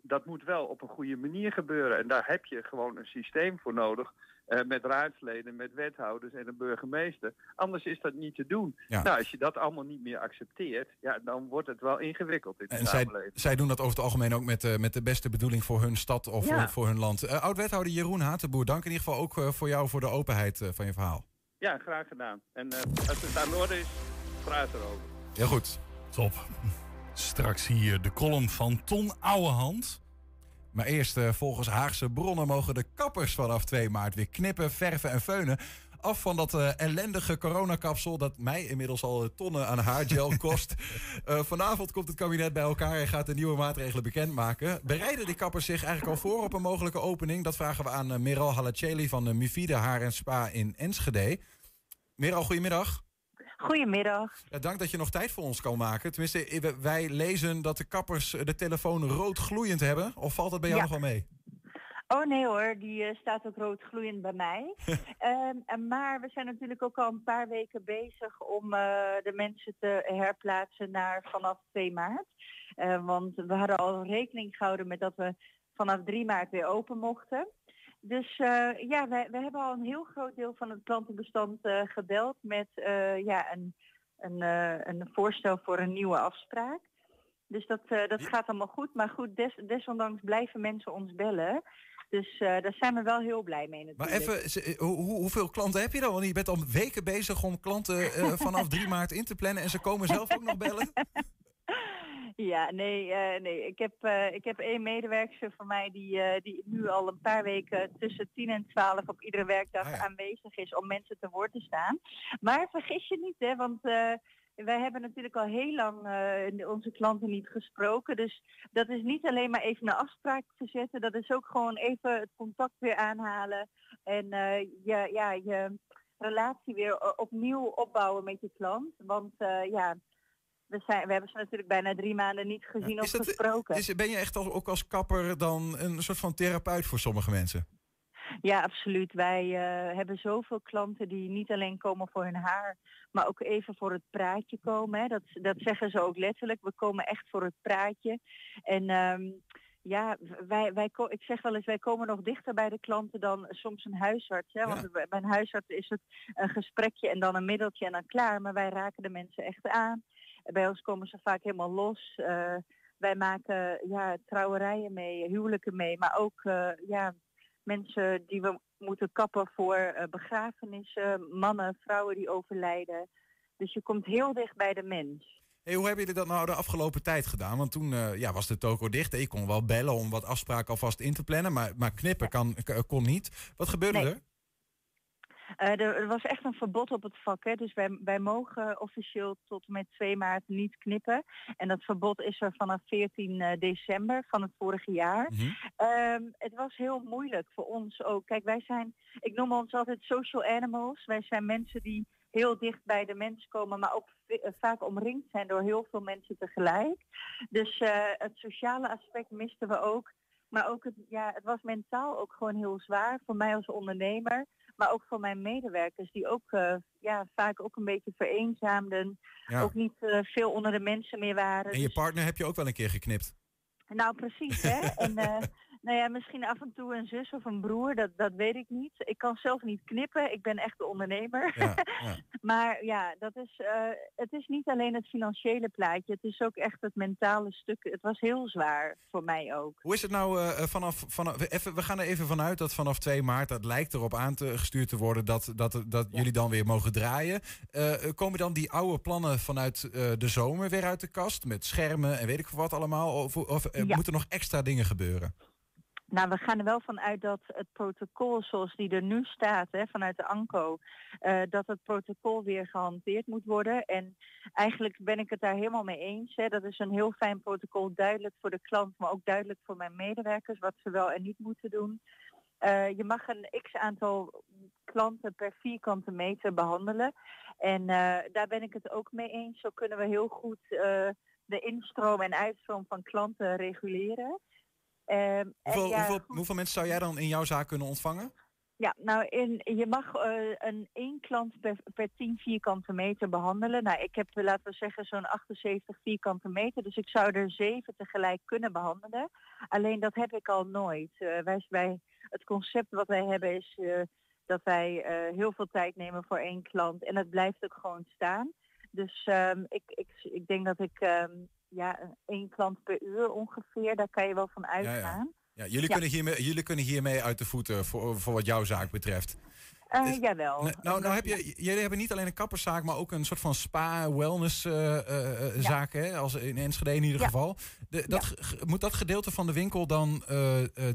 dat moet wel op een goede manier gebeuren. En daar heb je gewoon een systeem voor nodig eh, met raadsleden, met wethouders en een burgemeester. Anders is dat niet te doen. Ja. Nou, als je dat allemaal niet meer accepteert, ja, dan wordt het wel ingewikkeld in de En zij, samenleving. zij doen dat over het algemeen ook met, eh, met de beste bedoeling voor hun stad of Ja. voor, voor hun land. Eh, Oud-wethouder Jeroen Hatenboer, dank in ieder geval ook voor jou voor de openheid van je verhaal. Ja, graag gedaan. En eh, als het aan de orde is, praat erover. Heel goed. Top. Straks hier de column van Ton Ouwehand. Maar eerst, eh, volgens Haagse bronnen mogen de kappers vanaf 2 maart weer knippen, verven en feunen. Af van dat eh, ellendige coronakapsel dat mij inmiddels al eh, tonnen aan haargel kost. Vanavond komt het kabinet bij elkaar en gaat de nieuwe maatregelen bekendmaken. Bereiden die kappers zich eigenlijk al voor op een mogelijke opening? Dat vragen we aan eh, Meral Halaceli van uh, Mivide Haar en Spa in Enschede. Meral, goedemiddag. Goedemiddag. Ja, dank dat je nog tijd voor ons kan maken. Tenminste, wij- lezen dat de kappers eh, de telefoon rood gloeiend hebben. Of valt dat bij jou Ja. nog wel mee? Oh nee hoor, die eh, staat ook rood gloeiend bij mij. En maar we zijn natuurlijk ook al een paar weken bezig om eh, de mensen te herplaatsen naar vanaf 2 maart. Want we hadden al rekening gehouden met dat we vanaf 3 maart weer open mochten. Dus eh, ja, wij, we hebben al een heel groot deel van het klantenbestand eh, gebeld met eh, ja, een, een, een voorstel voor een nieuwe afspraak. Dus dat, dat gaat allemaal goed. Maar goed, des, desondanks blijven mensen ons bellen. Dus daar zijn we wel heel blij mee Maar natuurlijk. even, ze- eh, hoe, hoe- hoeveel klanten heb je dan? Want je bent al weken bezig om klanten vanaf 3 maart in te plannen. En ze komen zelf ook nog bellen. Ja, nee, eh, nee. Ik heb, eh, ik heb één medewerker van mij die, eh, die nu al een paar weken tussen 10 en 12 op iedere werkdag aanwezig is om mensen te woord te staan. Maar vergis je niet, hè, want wij hebben natuurlijk al heel lang onze klanten niet gesproken. Dus dat is niet alleen maar even een afspraak te zetten, dat is ook gewoon even het contact weer aanhalen en je, ja, je relatie weer opnieuw opbouwen met je klant. Want ja, we, zijn, we hebben ze natuurlijk bijna drie maanden niet gezien of dat- gesproken. Is, ben je echt al, ook als kapper dan een soort van therapeut voor sommige mensen? Ja, absoluut. Wij eh, hebben zoveel klanten die niet alleen komen voor hun haar, maar ook even voor het praatje komen. Hè. Dat, dat zeggen ze ook letterlijk. We komen echt voor het praatje. En ehm, ja, wij, wij, ik zeg wel eens, wij komen nog dichter bij de klanten dan soms een huisarts. Hè? Want bij een huisarts is het een gesprekje en dan een middeltje en dan klaar. Maar wij raken de mensen echt aan. Bij ons komen ze vaak helemaal los. Eh, wij maken ja, trouwerijen mee, huwelijken mee, maar ook eh, ja, mensen die we moeten kappen voor eh, begrafenissen, mannen, vrouwen die overlijden. Dus je komt heel dicht bij de mens. Hey, hoe hebben jullie dat nou de afgelopen tijd gedaan? Want toen ja, was de toko dicht. Je kon wel bellen om wat afspraken alvast in te plannen. Maar, maar knippen kan, kon niet. Wat gebeurde Nee. er? Eh, er, was echt een verbod op het vak. Hè? Dus wij, wij mogen officieel tot en met 2 maart niet knippen. En dat verbod is er vanaf 14 eh, december van het vorige jaar. Ehm, het was heel moeilijk voor ons ook. Kijk, wij zijn, ik noem ons altijd social animals. Wij zijn mensen die heel dicht bij de mens komen, maar ook eh, vaak omringd zijn door heel veel mensen tegelijk. Dus het sociale aspect misten we ook. Maar ook het, ja, het was mentaal ook gewoon heel zwaar voor mij als ondernemer. Maar ook voor mijn medewerkers die ook eh, ja, vaak ook een beetje vereenzaamden. Ja. Ook niet eh, veel onder de mensen meer waren. En je Dus- partner heb je ook wel een keer geknipt. nou, precies, hè. En eh, nou ja, misschien af en toe een zus of een broer, dat, dat weet ik niet. Ik kan zelf niet knippen, ik ben echt de ondernemer. maar ja, dat is, eh, het is niet alleen het financiële plaatje, het is ook echt het mentale stuk. Het was heel zwaar voor mij ook. Hoe is het nou eh, vanaf, vanaf even, we gaan er even vanuit dat vanaf 2 maart, dat lijkt erop aan te gestuurd te worden dat, dat, dat jullie dan weer mogen draaien. Eh, komen dan die oude plannen vanuit eh, de zomer weer uit de kast met schermen en weet ik wat allemaal? Of, of eh, Ja. moeten nog extra dingen gebeuren? Nou, we gaan er wel van uit dat het protocol zoals die er nu staat hè, vanuit de ANCO, eh, dat het protocol weer gehanteerd moet worden. En eigenlijk ben ik het daar helemaal mee eens. Hè. Dat is een heel fijn protocol, duidelijk voor de klant, maar ook duidelijk voor mijn medewerkers, wat ze wel en niet moeten doen. Eh, je mag een x aantal klanten per vierkante meter behandelen. En eh, daar ben ik het ook mee eens. Zo kunnen we heel goed de instroom en uitstroom van klanten reguleren. Ehm, Hoeveel, ja, hoeveel, hoeveel mensen zou jij dan in jouw zaak kunnen ontvangen? ja, nou in, je mag eh, een één klant per, per 10 vierkante meter behandelen. Nou, ik heb laten we zeggen zo'n 78 vierkante meter, dus ik zou er zeven tegelijk kunnen behandelen. Alleen dat heb ik al nooit. Eh, wij, wij, het concept wat wij hebben is, eh, dat wij heel veel tijd nemen voor één klant. En dat blijft ook gewoon staan. Dus ehm, ik, ik, ik denk dat ik ehm, ja, één klant per uur ongeveer, daar kan je wel van uitgaan. Ja, jullie, Ja. Kunnen hiermee, jullie kunnen hiermee uit de voeten voor, voor wat jouw zaak betreft. Eh, jawel. Nou, nou, nou heb je, jullie hebben niet alleen een kapperszaak, maar ook een soort van spa-wellness eh? Als in Enschede in ieder Ja. geval. De, dat, Moet dat gedeelte van de winkel dan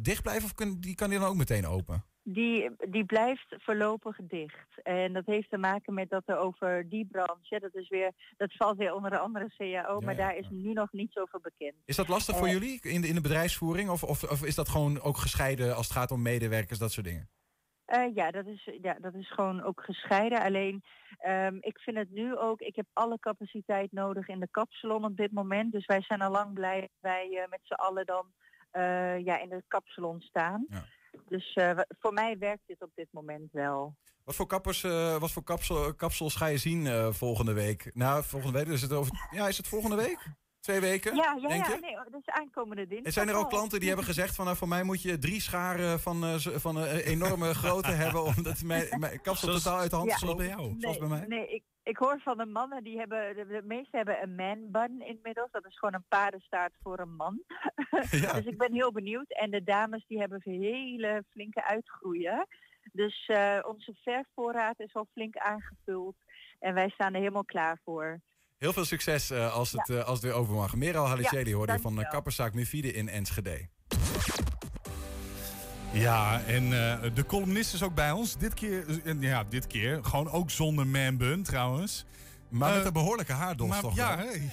dicht blijven of kun, die kan die dan ook meteen open? Die, die blijft voorlopig dicht. En dat heeft te maken met dat er over die branche, dat is weer, dat valt weer onder de andere CAO, maar ja, daar is nu nog niet zoveel bekend. Is dat lastig voor Eh, jullie in de, in de bedrijfsvoering? Of, of, of is dat gewoon ook gescheiden als het gaat om medewerkers, dat soort dingen? Eh, ja, dat is, ja, dat is gewoon ook gescheiden. Alleen, ehm, ik vind het nu ook, ik heb alle capaciteit nodig in de kapsalon op dit moment. Dus wij zijn al lang blij dat wij eh, met z'n allen dan ja, in de kapsalon staan. Dus eh, voor mij werkt dit op dit moment wel. Wat voor, kappers, eh, wat voor kapsel, kapsels ga je zien eh, volgende week? Nou, volgende week, is het over, ja, is het volgende week? Twee weken? Ja, ja, denk ja je? nee, oh, dat is aankomende dinsdag. En zijn er ook al. klanten die hebben gezegd van nou, voor mij moet je drie scharen van, eh, van een enorme grootte hebben omdat mijn, mijn kapsel Zoals- totaal uit de hand Ja. is gelopen? Zoals bij mij? Nee, ik, ik hoor van de mannen die hebben, de, de meeste hebben een man bun inmiddels. Dat is gewoon een paardenstaart voor een man. dus ik ben heel benieuwd. En de dames die hebben hele flinke uitgroeien. Dus eh, onze verfvoorraad is al flink aangevuld. En wij staan er helemaal klaar voor. Heel veel succes eh, als, het, eh, als het weer open mag. Meral Halicieli Ja, hoorde je van kapperszaak Mufide in Enschede. Ja, en eh, de columnist is ook bij ons. Dit keer, eh, ja, dit keer gewoon ook zonder man bun trouwens. Maar met Eh, een behoorlijke haardos maar toch Ja, hey.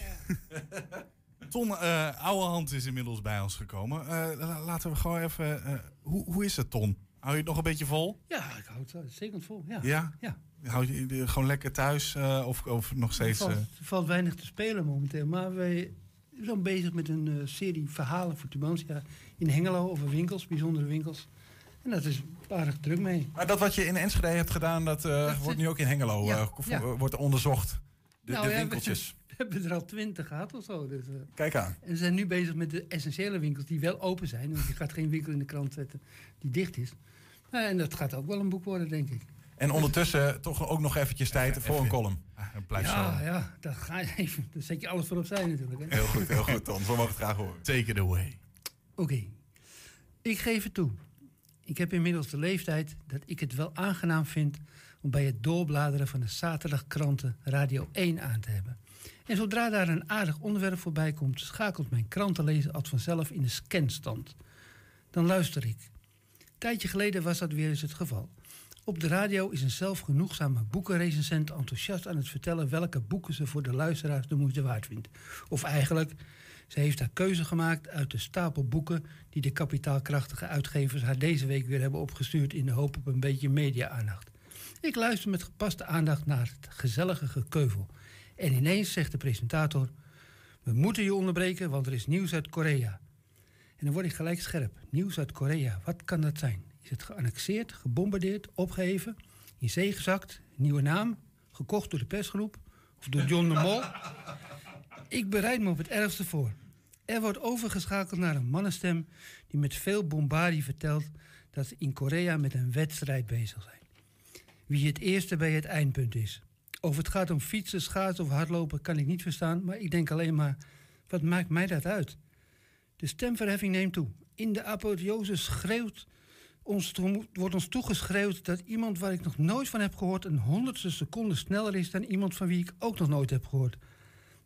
Ton uh, Ouwehand is inmiddels bij ons gekomen. Eh, la- laten we gewoon even... eh, hoe, hoe is het, Ton? Hou je het nog een beetje vol? Ja, ik hou het zeker vol. Ja. Ja? ja. Hou je je gewoon lekker thuis eh, of, of nog Er steeds... valt, eh, er valt weinig te spelen momenteel. Maar wij zijn bezig met een serie verhalen voor Tubantia in Hengelo over winkels, bijzondere winkels. En dat is aardig druk mee. Maar dat wat je in Enschede hebt gedaan, dat, eh, wordt nu ook in Hengelo Ja, eh, ja. wordt onderzocht. De, Nou de ja, we- winkeltjes. We, hebben er al twintig gehad of zo. Dus, eh. Kijk aan. En we zijn nu bezig met de essentiële winkels die wel open zijn. Want je gaat geen winkel in de krant zetten die dicht is. Nou, en dat gaat ook wel een boek worden, denk ik. En ondertussen toch ook nog eventjes tijd voor een column. blijf ja, ja, dat ga je even. Dan zet je alles voor opzij natuurlijk. Hè? Heel goed, heel goed, Ton. We mogen het graag horen. Take it away. Oké, ik geef het toe. Ik heb inmiddels de leeftijd dat ik het wel aangenaam vind om bij het doorbladeren van de zaterdagkranten Radio 1 aan te hebben. En zodra daar een aardig onderwerp voorbij komt, schakelt mijn krantenlezer als vanzelf in de scanstand. Dan luister ik. Een tijdje geleden was dat weer eens het geval. Op de radio is een zelfgenoegzame boekenrecensent enthousiast aan het vertellen welke boeken ze voor de luisteraars de moeite waard vindt. Of eigenlijk, ze heeft haar keuze gemaakt uit de stapel boeken die de kapitaalkrachtige uitgevers haar deze week weer hebben opgestuurd in de hoop op een beetje media-aandacht. Ik luister met gepaste aandacht naar het gezellige gekeuvel. En ineens zegt de presentator: We moeten je onderbreken, want er is nieuws uit Korea. En dan word ik gelijk scherp. Nieuws uit Korea, wat kan dat zijn? Is het geannexeerd, gebombardeerd, opgeheven, in zee gezakt, nieuwe naam, gekocht door de persgroep of door John de Mol? Ik bereid me op het ergste voor. Er wordt overgeschakeld naar een mannenstem die met veel bombardie vertelt dat ze in Korea met een wedstrijd bezig zijn. Wie het eerste bij het eindpunt is. Of het gaat om fietsen, schaatsen of hardlopen kan ik niet verstaan, maar ik denk alleen maar, wat maakt mij dat uit? De stemverheffing neemt toe. In de apotheose schreeuwt ons, wordt ons toegeschreeuwd dat iemand waar ik nog nooit van heb gehoord een honderdste seconde sneller is dan iemand van wie ik ook nog nooit heb gehoord.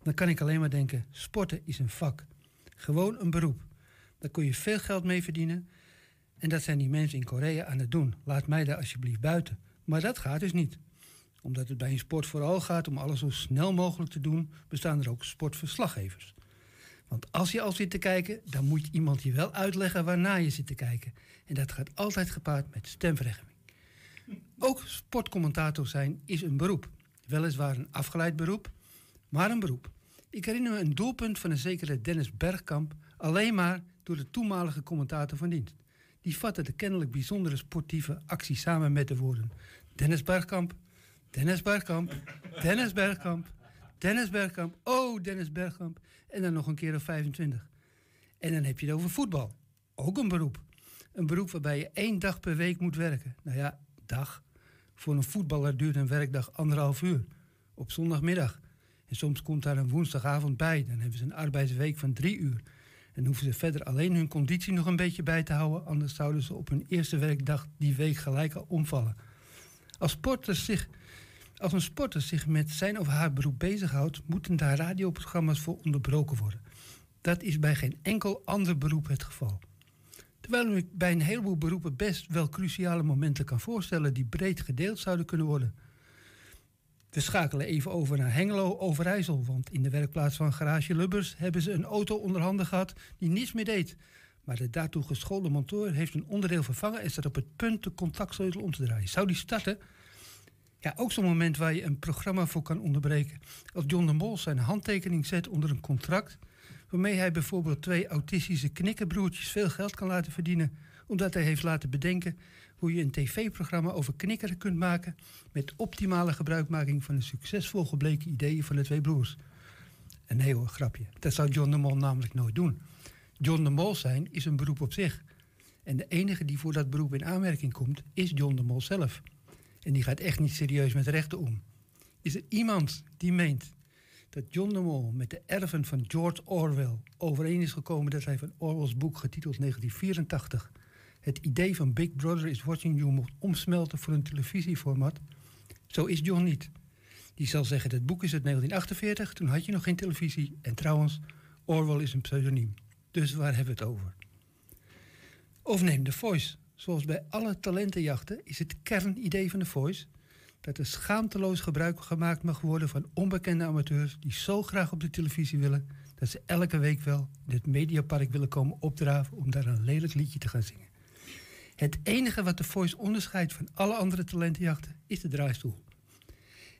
Dan kan ik alleen maar denken: sporten is een vak. Gewoon een beroep. Daar kun je veel geld mee verdienen. En dat zijn die mensen in Korea aan het doen. Laat mij daar alsjeblieft buiten. Maar dat gaat dus niet. Omdat het bij een sport vooral gaat om alles zo snel mogelijk te doen, bestaan er ook sportverslaggevers. Want als je al zit te kijken, dan moet iemand je wel uitleggen waarna je zit te kijken. En dat gaat altijd gepaard met stemverheffing. Ook sportcommentator zijn is een beroep. Weliswaar een afgeleid beroep, maar een beroep. Ik herinner me een doelpunt van een zekere Dennis Bergkamp alleen maar door de toenmalige commentator van dienst. Die vatte de kennelijk bijzondere sportieve actie samen met de woorden: Dennis Bergkamp, Dennis Bergkamp, Dennis Bergkamp, Dennis Bergkamp, oh Dennis Bergkamp. En dan nog een keer of 25. En dan heb je het over voetbal. Ook een beroep. Een beroep waarbij je één dag per week moet werken. Nou ja, dag. Voor een voetballer duurt een werkdag anderhalf uur. Op zondagmiddag. En soms komt daar een woensdagavond bij. Dan hebben ze een arbeidsweek van drie uur. En hoeven ze verder alleen hun conditie nog een beetje bij te houden. Anders zouden ze op hun eerste werkdag die week gelijk al omvallen. Als, zich, als een sporter zich met zijn of haar beroep bezighoudt, moeten daar radioprogramma's voor onderbroken worden. Dat is bij geen enkel ander beroep het geval. Terwijl ik bij een heleboel beroepen best wel cruciale momenten kan voorstellen die breed gedeeld zouden kunnen worden. We schakelen even over naar Hengelo Overijssel, want in de werkplaats van Garage Lubbers hebben ze een auto onder handen gehad die niets meer deed. Maar de daartoe geschoolde monteur heeft een onderdeel vervangen en staat op het punt de contactsleutel om te draaien. Zou die starten? Ja, ook zo'n moment waar je een programma voor kan onderbreken. Als John de Mol zijn handtekening zet onder een contract, waarmee hij bijvoorbeeld twee autistische knikkerbroertjes veel geld kan laten verdienen, omdat hij heeft laten bedenken hoe je een tv-programma over knikkeren kunt maken met optimale gebruikmaking van de succesvol gebleken ideeën van de twee broers. En nee hoor, grapje. Dat zou John de Mol namelijk nooit doen. John de Mol zijn is een beroep op zich. En de enige die voor dat beroep in aanmerking komt, is John de Mol zelf. En die gaat echt niet serieus met rechten om. Is er iemand die meent dat John de Mol met de erven van George Orwell overeen is gekomen dat hij van Orwell's boek getiteld 1984 het idee van Big Brother is Watching You moet omsmelten voor een televisieformat? Zo is John niet. Die zal zeggen dat boek is uit 1948, toen had je nog geen televisie. En trouwens, Orwell is een pseudoniem. Dus waar hebben we het over? Of neem The Voice. Zoals bij alle talentenjachten is het kernidee van The Voice dat er schaamteloos gebruik gemaakt mag worden van onbekende amateurs die zo graag op de televisie willen dat ze elke week wel in het Mediapark willen komen opdraven om daar een lelijk liedje te gaan zingen. Het enige wat de Voice onderscheidt van alle andere talentenjachten is de draaistoel.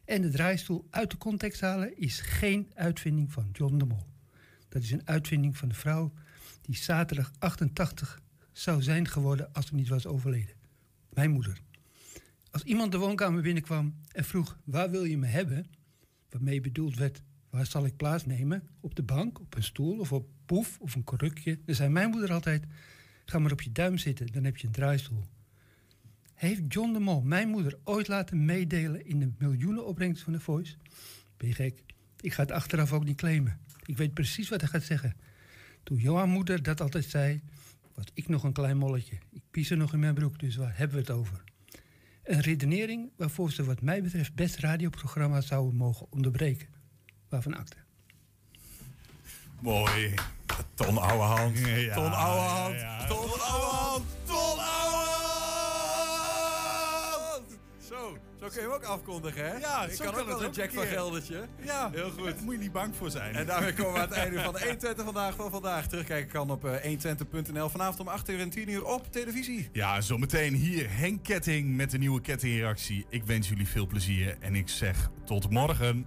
En de draaistoel uit de context halen is geen uitvinding van John de Mol. Dat is een uitvinding van de vrouw die zaterdag 88 zou zijn geworden als ze niet was overleden. Mijn moeder. Als iemand de woonkamer binnenkwam en vroeg waar wil je me hebben, waarmee bedoeld werd waar zal ik plaatsnemen, op de bank, op een stoel of op poef of een krukje, dan zei mijn moeder altijd ga maar op je duim zitten, dan heb je een draaistoel. Heeft John de Mol mijn moeder ooit laten meedelen in de miljoenen opbrengst van de Voice? Ben je gek? Ik ga het achteraf ook niet claimen. Ik weet precies wat hij gaat zeggen. Toen Johan moeder dat altijd zei, was ik nog een klein molletje. Ik pies er nog in mijn broek, dus waar hebben we het over? Een redenering waarvoor ze wat mij betreft best radioprogramma's zouden mogen onderbreken. Waarvan akte. Mooi. Ton Ouwehand. Ja, ton Ouwehand. ja. Ton Ouwehand. Ton Ouwehand. Zo, zo kun je hem ook afkondigen, hè? Ja, ik kan ook wel een Jack van. Geldertje. Ja, heel goed. Daar moet je niet bang voor zijn. En daarmee komen we aan het einde van de 120 vandaag van vandaag. Terugkijken kan op eh, 120.nl. Vanavond om 8 uur en 10 uur op televisie. Ja, zometeen hier Henk Ketting met de nieuwe kettingreactie. Ik wens jullie veel plezier en ik zeg tot morgen.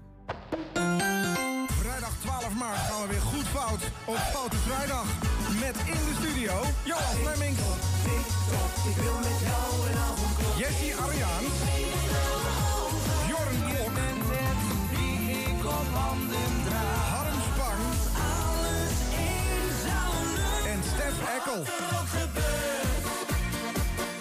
Vrijdag 12 maart gaan we weer goed fout op Foute Vrijdag. Met in de studio Johan Fleming. Jessie Ariaan. Handen draag. Harm Spang. En Stef Eckel.